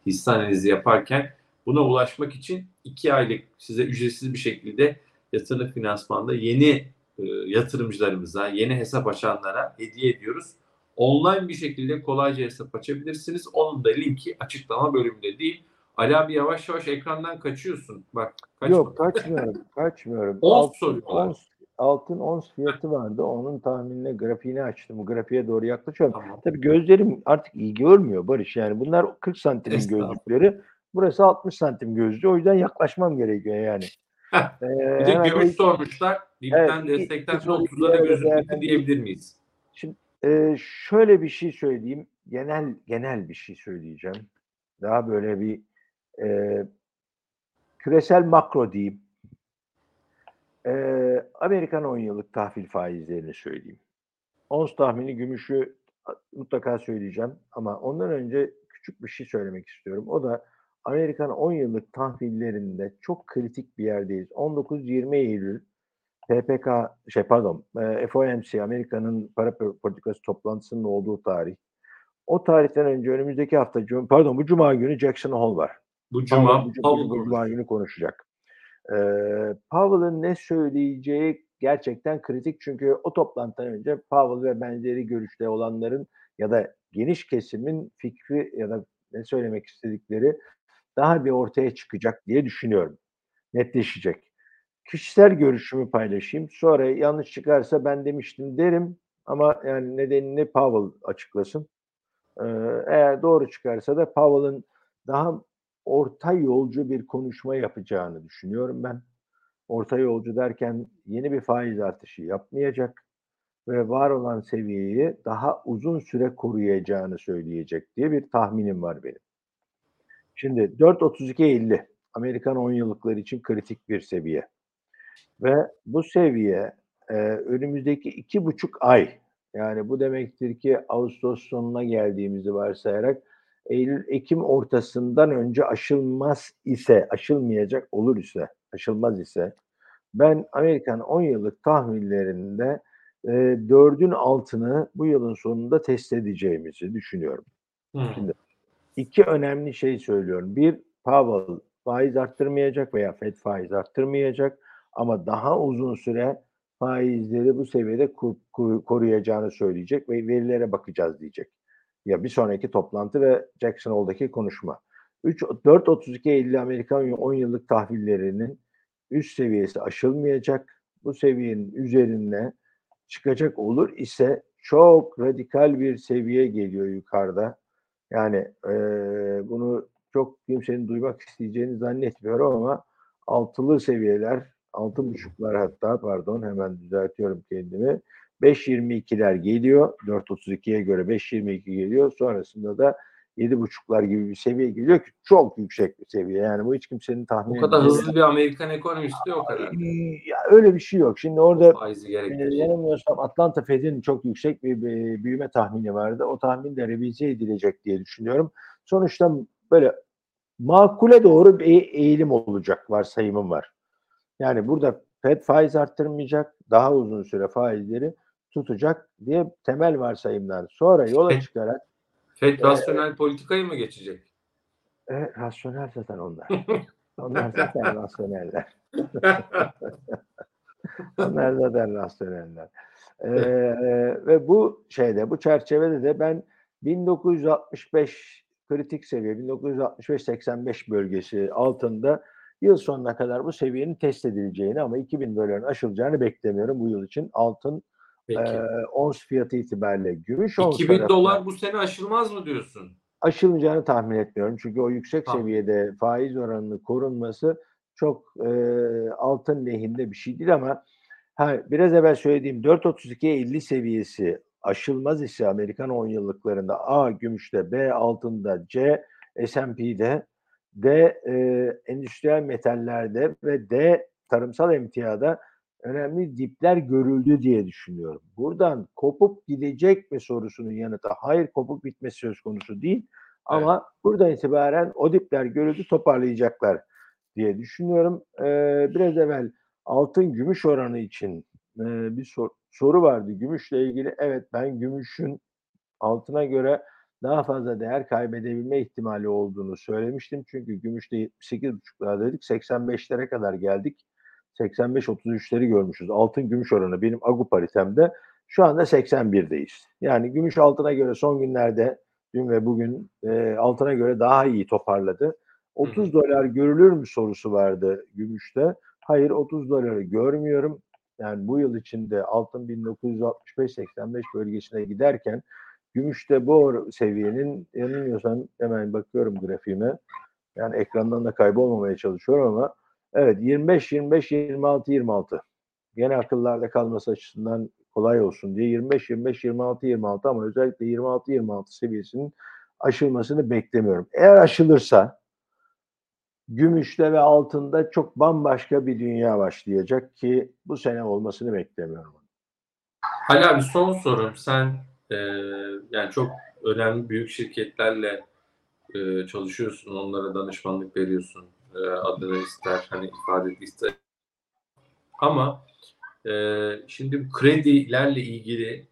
Hisse analizi yaparken buna ulaşmak için 2 aylık size ücretsiz bir şekilde yatırım finansmanda yeni e, yatırımcılarımıza, yeni hesap açanlara hediye ediyoruz. Online bir şekilde kolayca hesap açabilirsiniz. Onun da linki açıklama bölümünde değil, Ali abi yavaş yavaş ekrandan kaçıyorsun. Bak kaç. Yok kaçmıyorum. kaçmıyorum. Ons altın, soruyorlar. ons, altın ons fiyatı vardı. Onun tahminine grafiğini açtım. Grafiğe doğru yaklaşıyorum. Tamam. Tabii gözlerim artık iyi görmüyor Barış. Yani bunlar 40 santimin Estağfurullah. gözlükleri. Burası 60 santim gözlüğü. O yüzden yaklaşmam gerekiyor yani. Ee, Bir de görüş ilk- sormuşlar. Dipten Evet, destekten soruyu 30'lara bir arada gözükmesi değerlendireyim. diyebilir miyiz? Şimdi e, şöyle bir şey söyleyeyim. Genel genel bir şey söyleyeceğim. Daha böyle bir e, küresel makro diyeyim. E, Amerikan 10 yıllık tahvil faizlerini söyleyeyim. Ons tahmini gümüşü mutlaka söyleyeceğim ama ondan önce küçük bir şey söylemek istiyorum. O da Amerikan 10 yıllık tahvillerinde çok kritik bir yerdeyiz. 19-20 Eylül PPK, şey pardon, e, FOMC, Amerika'nın para politikası toplantısının olduğu tarih. O tarihten önce önümüzdeki hafta, pardon bu cuma günü Jackson Hole var. Bu cuma Powell günü konuşacak. Ee, Powell'ın ne söyleyeceği gerçekten kritik çünkü o toplantıdan önce Powell ve benzeri görüşte olanların ya da geniş kesimin fikri ya da ne söylemek istedikleri daha bir ortaya çıkacak diye düşünüyorum. Netleşecek. Kişisel görüşümü paylaşayım. Sonra yanlış çıkarsa ben demiştim derim ama yani nedenini Powell açıklasın. Ee, eğer doğru çıkarsa da Powell'ın daha orta yolcu bir konuşma yapacağını düşünüyorum ben. Orta yolcu derken yeni bir faiz artışı yapmayacak ve var olan seviyeyi daha uzun süre koruyacağını söyleyecek diye bir tahminim var benim. Şimdi 4.32.50 Amerikan 10 yıllıkları için kritik bir seviye. Ve bu seviye e, önümüzdeki iki buçuk ay yani bu demektir ki Ağustos sonuna geldiğimizi varsayarak Eylül-Ekim ortasından önce aşılmaz ise, aşılmayacak olur ise, aşılmaz ise ben Amerikan 10 yıllık tahminlerinde e, dördün altını bu yılın sonunda test edeceğimizi düşünüyorum. Hı. Şimdi iki önemli şey söylüyorum. Bir, Powell faiz arttırmayacak veya Fed faiz arttırmayacak ama daha uzun süre faizleri bu seviyede koruyacağını söyleyecek ve verilere bakacağız diyecek. Ya bir sonraki toplantı ve Jackson Hole'daki konuşma. 3 4.32.50 Amerikan 10 yıllık tahvillerinin üst seviyesi aşılmayacak. Bu seviyenin üzerine çıkacak olur ise çok radikal bir seviye geliyor yukarıda. Yani eee, bunu çok kimsenin duymak isteyeceğini zannetmiyorum ama altılı seviyeler, altı buçuklar hatta pardon hemen düzeltiyorum kendimi. 5.22'ler geliyor. 4.32'ye göre 5.22 geliyor. Sonrasında da 7.5'lar gibi bir seviye geliyor ki çok yüksek bir seviye. Yani bu hiç kimsenin tahmin O kadar hızlı bir Amerikan ekonomisti yok herhalde. Ya öyle bir şey yok. Şimdi orada gerektirecek. yanılmıyorsam Atlanta Fed'in çok yüksek bir, bir büyüme tahmini vardı. O tahmin de revize edilecek diye düşünüyorum. Sonuçta böyle makule doğru bir eğ- eğilim olacak varsayımım var. Yani burada Fed faiz arttırmayacak, daha uzun süre faizleri tutacak diye temel varsayımlar. Sonra yola çıkarak FED rasyonel politikayı mı geçecek? e, rasyonel zaten onlar. onlar zaten rasyoneller. Onlar zaten rasyoneller. Ee, ve bu şeyde, bu çerçevede de ben 1965 kritik seviye, 1965-85 bölgesi altında yıl sonuna kadar bu seviyenin test edileceğini ama 2000 doların aşılacağını beklemiyorum bu yıl için. Altın Peki. e, ons fiyatı itibariyle gümüş ons 2000 tarafında dolar bu sene aşılmaz mı diyorsun? aşılacağını tahmin etmiyorum. Çünkü o yüksek Tamam. seviyede faiz oranının korunması çok e, altın lehinde bir şey değil ama ha, biraz evvel söylediğim 4.32'ye 50 seviyesi aşılmaz ise Amerikan 10 yıllıklarında A gümüşte, B altında, C S&P'de, D e, endüstriyel metallerde ve D tarımsal emtiyada önemli dipler görüldü diye düşünüyorum. Buradan kopup gidecek mi sorusunun yanıtı hayır kopup bitmesi söz konusu değil. Ama buradan itibaren o dipler görüldü toparlayacaklar diye düşünüyorum. Ee, biraz evvel altın gümüş oranı için e, bir sor- soru vardı gümüşle ilgili. Evet ben gümüşün altına göre daha fazla değer kaybedebilme ihtimali olduğunu söylemiştim. Çünkü gümüşte 78,5'lar dedik 85'lere kadar geldik. 85-33'leri görmüşüz. Altın gümüş oranı benim Agu paritemde şu anda 81'deyiz. Yani gümüş altına göre son günlerde dün ve bugün e, altına göre daha iyi toparladı. 30 dolar görülür mü sorusu vardı gümüşte. Hayır 30 doları görmüyorum. Yani bu yıl içinde altın 1965-85 bölgesine giderken gümüşte bu seviyenin yanılmıyorsam hemen bakıyorum grafiğime. Yani ekrandan da kaybolmamaya çalışıyorum ama evet 25 25 26 26. Gene akıllarda kalması açısından kolay olsun diye 25 25 26 26 ama özellikle 26 26 seviyesinin aşılmasını beklemiyorum. Eğer aşılırsa gümüşte ve altında çok bambaşka bir dünya başlayacak ki bu sene olmasını beklemiyorum. Ali abi son sorum. Sen e, yani çok önemli büyük şirketlerle e, çalışıyorsun. Onlara danışmanlık veriyorsun. E, adını ister hani ifade ister. Ama e, şimdi bu kredilerle ilgili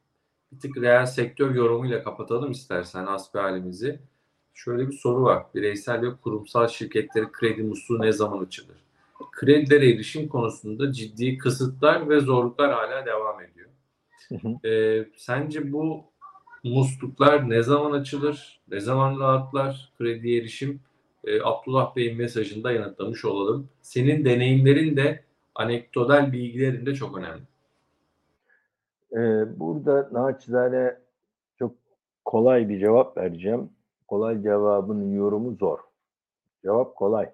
bir tık reel sektör yorumuyla kapatalım istersen hasbihalimizi. Şöyle bir soru var. Bireysel ve kurumsal şirketlerin kredi musluğu ne zaman açılır? Kredilere erişim konusunda ciddi kısıtlar ve zorluklar hala devam ediyor. Ee, sence bu musluklar ne zaman açılır? Ne zaman rahatlar krediye erişim? Ee, Abdullah Bey'in mesajında yanıtlamış olalım. Senin deneyimlerin de anekdotal bilgilerin de çok önemli. Ee, burada naçizane çok kolay bir cevap vereceğim. Kolay cevabın yorumu zor. Cevap kolay.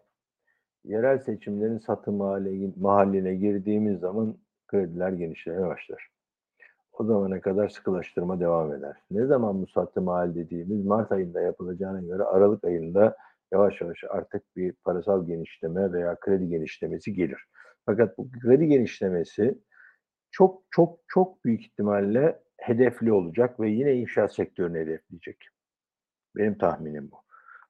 Yerel seçimlerin satım hale, mahalline girdiğimiz zaman krediler genişlemeye başlar. O zamana kadar sıkılaştırma devam eder. Ne zaman bu satım hal dediğimiz Mart ayında yapılacağına göre Aralık ayında yavaş yavaş artık bir parasal genişleme veya kredi genişlemesi gelir. Fakat bu kredi genişlemesi çok çok çok büyük ihtimalle hedefli olacak ve yine inşaat sektörünü hedefleyecek. Benim tahminim bu.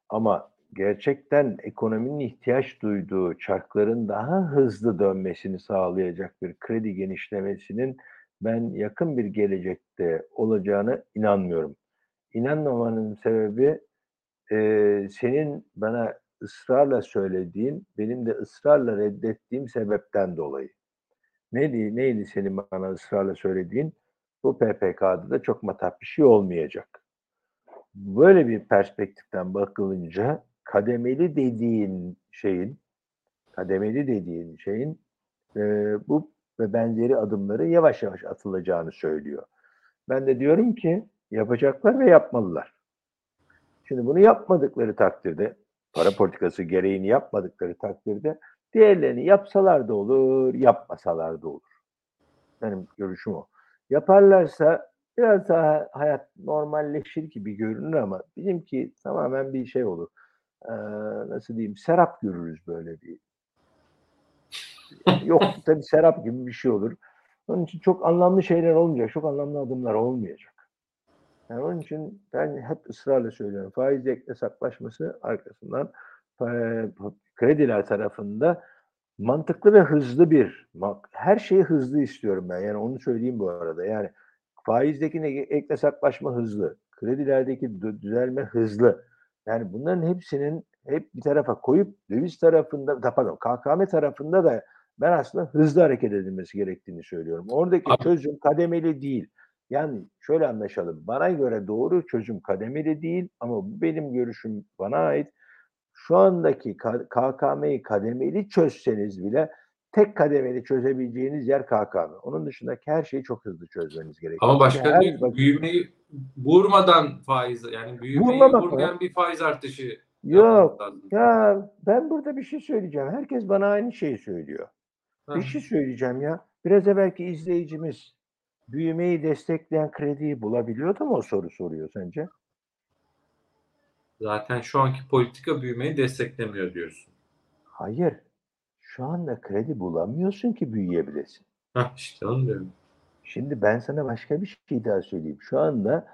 Ama gerçekten ekonominin ihtiyaç duyduğu çarkların daha hızlı dönmesini sağlayacak bir kredi genişlemesinin ben yakın bir gelecekte olacağını inanmıyorum. İnanmamanın sebebi e, senin bana ısrarla söylediğin, benim de ısrarla reddettiğim sebepten dolayı. Neydi, neydi senin bana ısrarla söylediğin? Bu PPK'da da çok matah bir şey olmayacak. Böyle bir perspektiften bakılınca kademeli dediğin şeyin, kademeli dediğin şeyin e, bu ve benzeri adımları yavaş yavaş atılacağını söylüyor. Ben de diyorum ki yapacaklar ve yapmalılar. Şimdi bunu yapmadıkları takdirde, para politikası gereğini yapmadıkları takdirde diğerlerini yapsalar da olur, yapmasalar da olur. Benim görüşüm o. Yaparlarsa biraz daha hayat normalleşir gibi görünür ama bizimki tamamen bir şey olur. Ee, nasıl diyeyim, serap görürüz böyle bir Yok tabii serap gibi bir şey olur. Onun için çok anlamlı şeyler olmayacak. Çok anlamlı adımlar olmayacak. Yani onun için ben hep ısrarla söylüyorum. Faiz hesaplaşması arkasından krediler tarafında mantıklı ve hızlı bir her şeyi hızlı istiyorum ben. Yani onu söyleyeyim bu arada. Yani faizdeki ek hesaplaşma hızlı. Kredilerdeki düzelme hızlı. Yani bunların hepsinin hep bir tarafa koyup döviz tarafında, pardon KKM tarafında da ben aslında hızlı hareket edilmesi gerektiğini söylüyorum. Oradaki Abi. çözüm kademeli değil. Yani şöyle anlaşalım. Bana göre doğru çözüm kademeli değil ama bu benim görüşüm bana ait. Şu andaki KKM'yi kademeli çözseniz bile tek kademeli çözebileceğiniz yer KKM. Onun dışındaki her şeyi çok hızlı çözmeniz gerekiyor. Ama başka yani bir bakın, büyümeyi vurmadan faiz yani büyümeyi vurmayan bir faiz artışı Yok. Ya ben burada bir şey söyleyeceğim. Herkes bana aynı şeyi söylüyor. Bir şey söyleyeceğim ya. Biraz evvelki izleyicimiz büyümeyi destekleyen krediyi bulabiliyordu mu o soru soruyor sence? Zaten şu anki politika büyümeyi desteklemiyor diyorsun. Hayır. Şu anda kredi bulamıyorsun ki büyüyebilesin. Hah işte onu diyorum. Şimdi ben sana başka bir şey daha söyleyeyim. Şu anda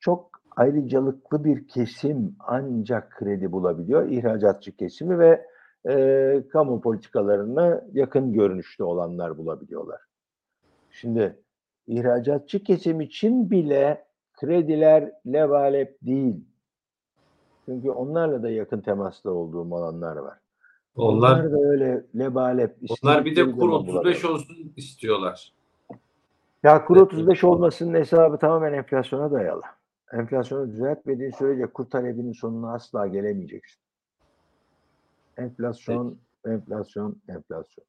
çok ayrıcalıklı bir kesim ancak kredi bulabiliyor. İhracatçı kesimi ve e, kamu politikalarına yakın görünüşte olanlar bulabiliyorlar. Şimdi ihracatçı kesim için bile krediler levalep değil. Çünkü onlarla da yakın temasla olduğum alanlar var. Onlar, onlar da öyle lebalep Onlar bir de kur 35 olsun istiyorlar. Ya kur 35 olmasının hesabı tamamen enflasyona dayalı. Enflasyonu düzeltmediğin sürece kur talebinin sonuna asla gelemeyeceksin. Enflasyon, enflasyon, enflasyon.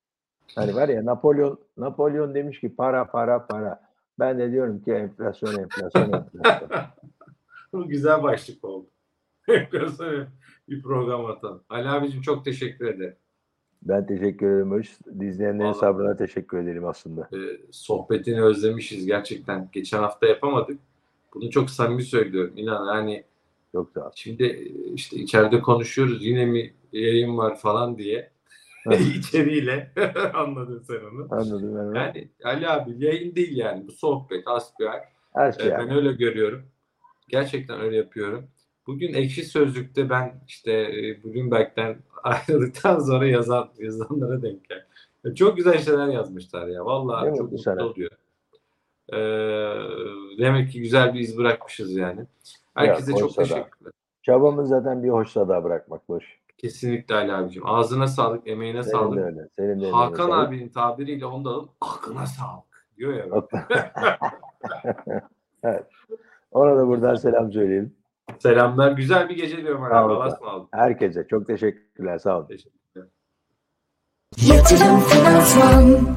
Hani var ya Napolyon Napolyon demiş ki para para para. Ben de diyorum ki enflasyon enflasyon enflasyon. Bu güzel başlık oldu. Enflasyon bir program atalım. Ali abicim çok teşekkür ederim. Ben teşekkür ederim Vallahi- sabrına teşekkür ederim aslında. Ee, sohbetini özlemişiz gerçekten. Geçen hafta yapamadık. Bunu çok samimi söylüyorum. İnan yani Çok sağ ol. şimdi e, işte içeride konuşuyoruz yine mi yayın var falan diye. İçeriğiyle anladın sen onu. Anladım onu. Yani Ali abi yayın değil yani bu sohbet asbihal. Her şey Ee, yani. Ben öyle görüyorum. Gerçekten öyle yapıyorum. Bugün Ekşi Sözlük'te ben işte e, Bloomberg'den ayrıldıktan sonra yazan yazanlara denk geldim. Ya Çok güzel şeyler yazmışlar ya. Vallahi Ne çok mutlu sana. oluyor. Ee, demek ki güzel bir iz bırakmışız yani. Herkese çok oysa da. teşekkürler. Çabamız zaten bir hoş sada bırakmak Barış. Kesinlikle Ali abicim. Ağzına sağlık, emeğine Senin de sağlık. öyle. Senin de Hakan sağlık. abinin tabiriyle onu da alıp aklına sağlık diyor ya. evet. Ona da buradan selam söyleyelim. Selamlar. Güzel bir gece diyorum ısmarladık. Herkese çok teşekkürler. Sağ olun. Teşekkürler. Yatırım Finansman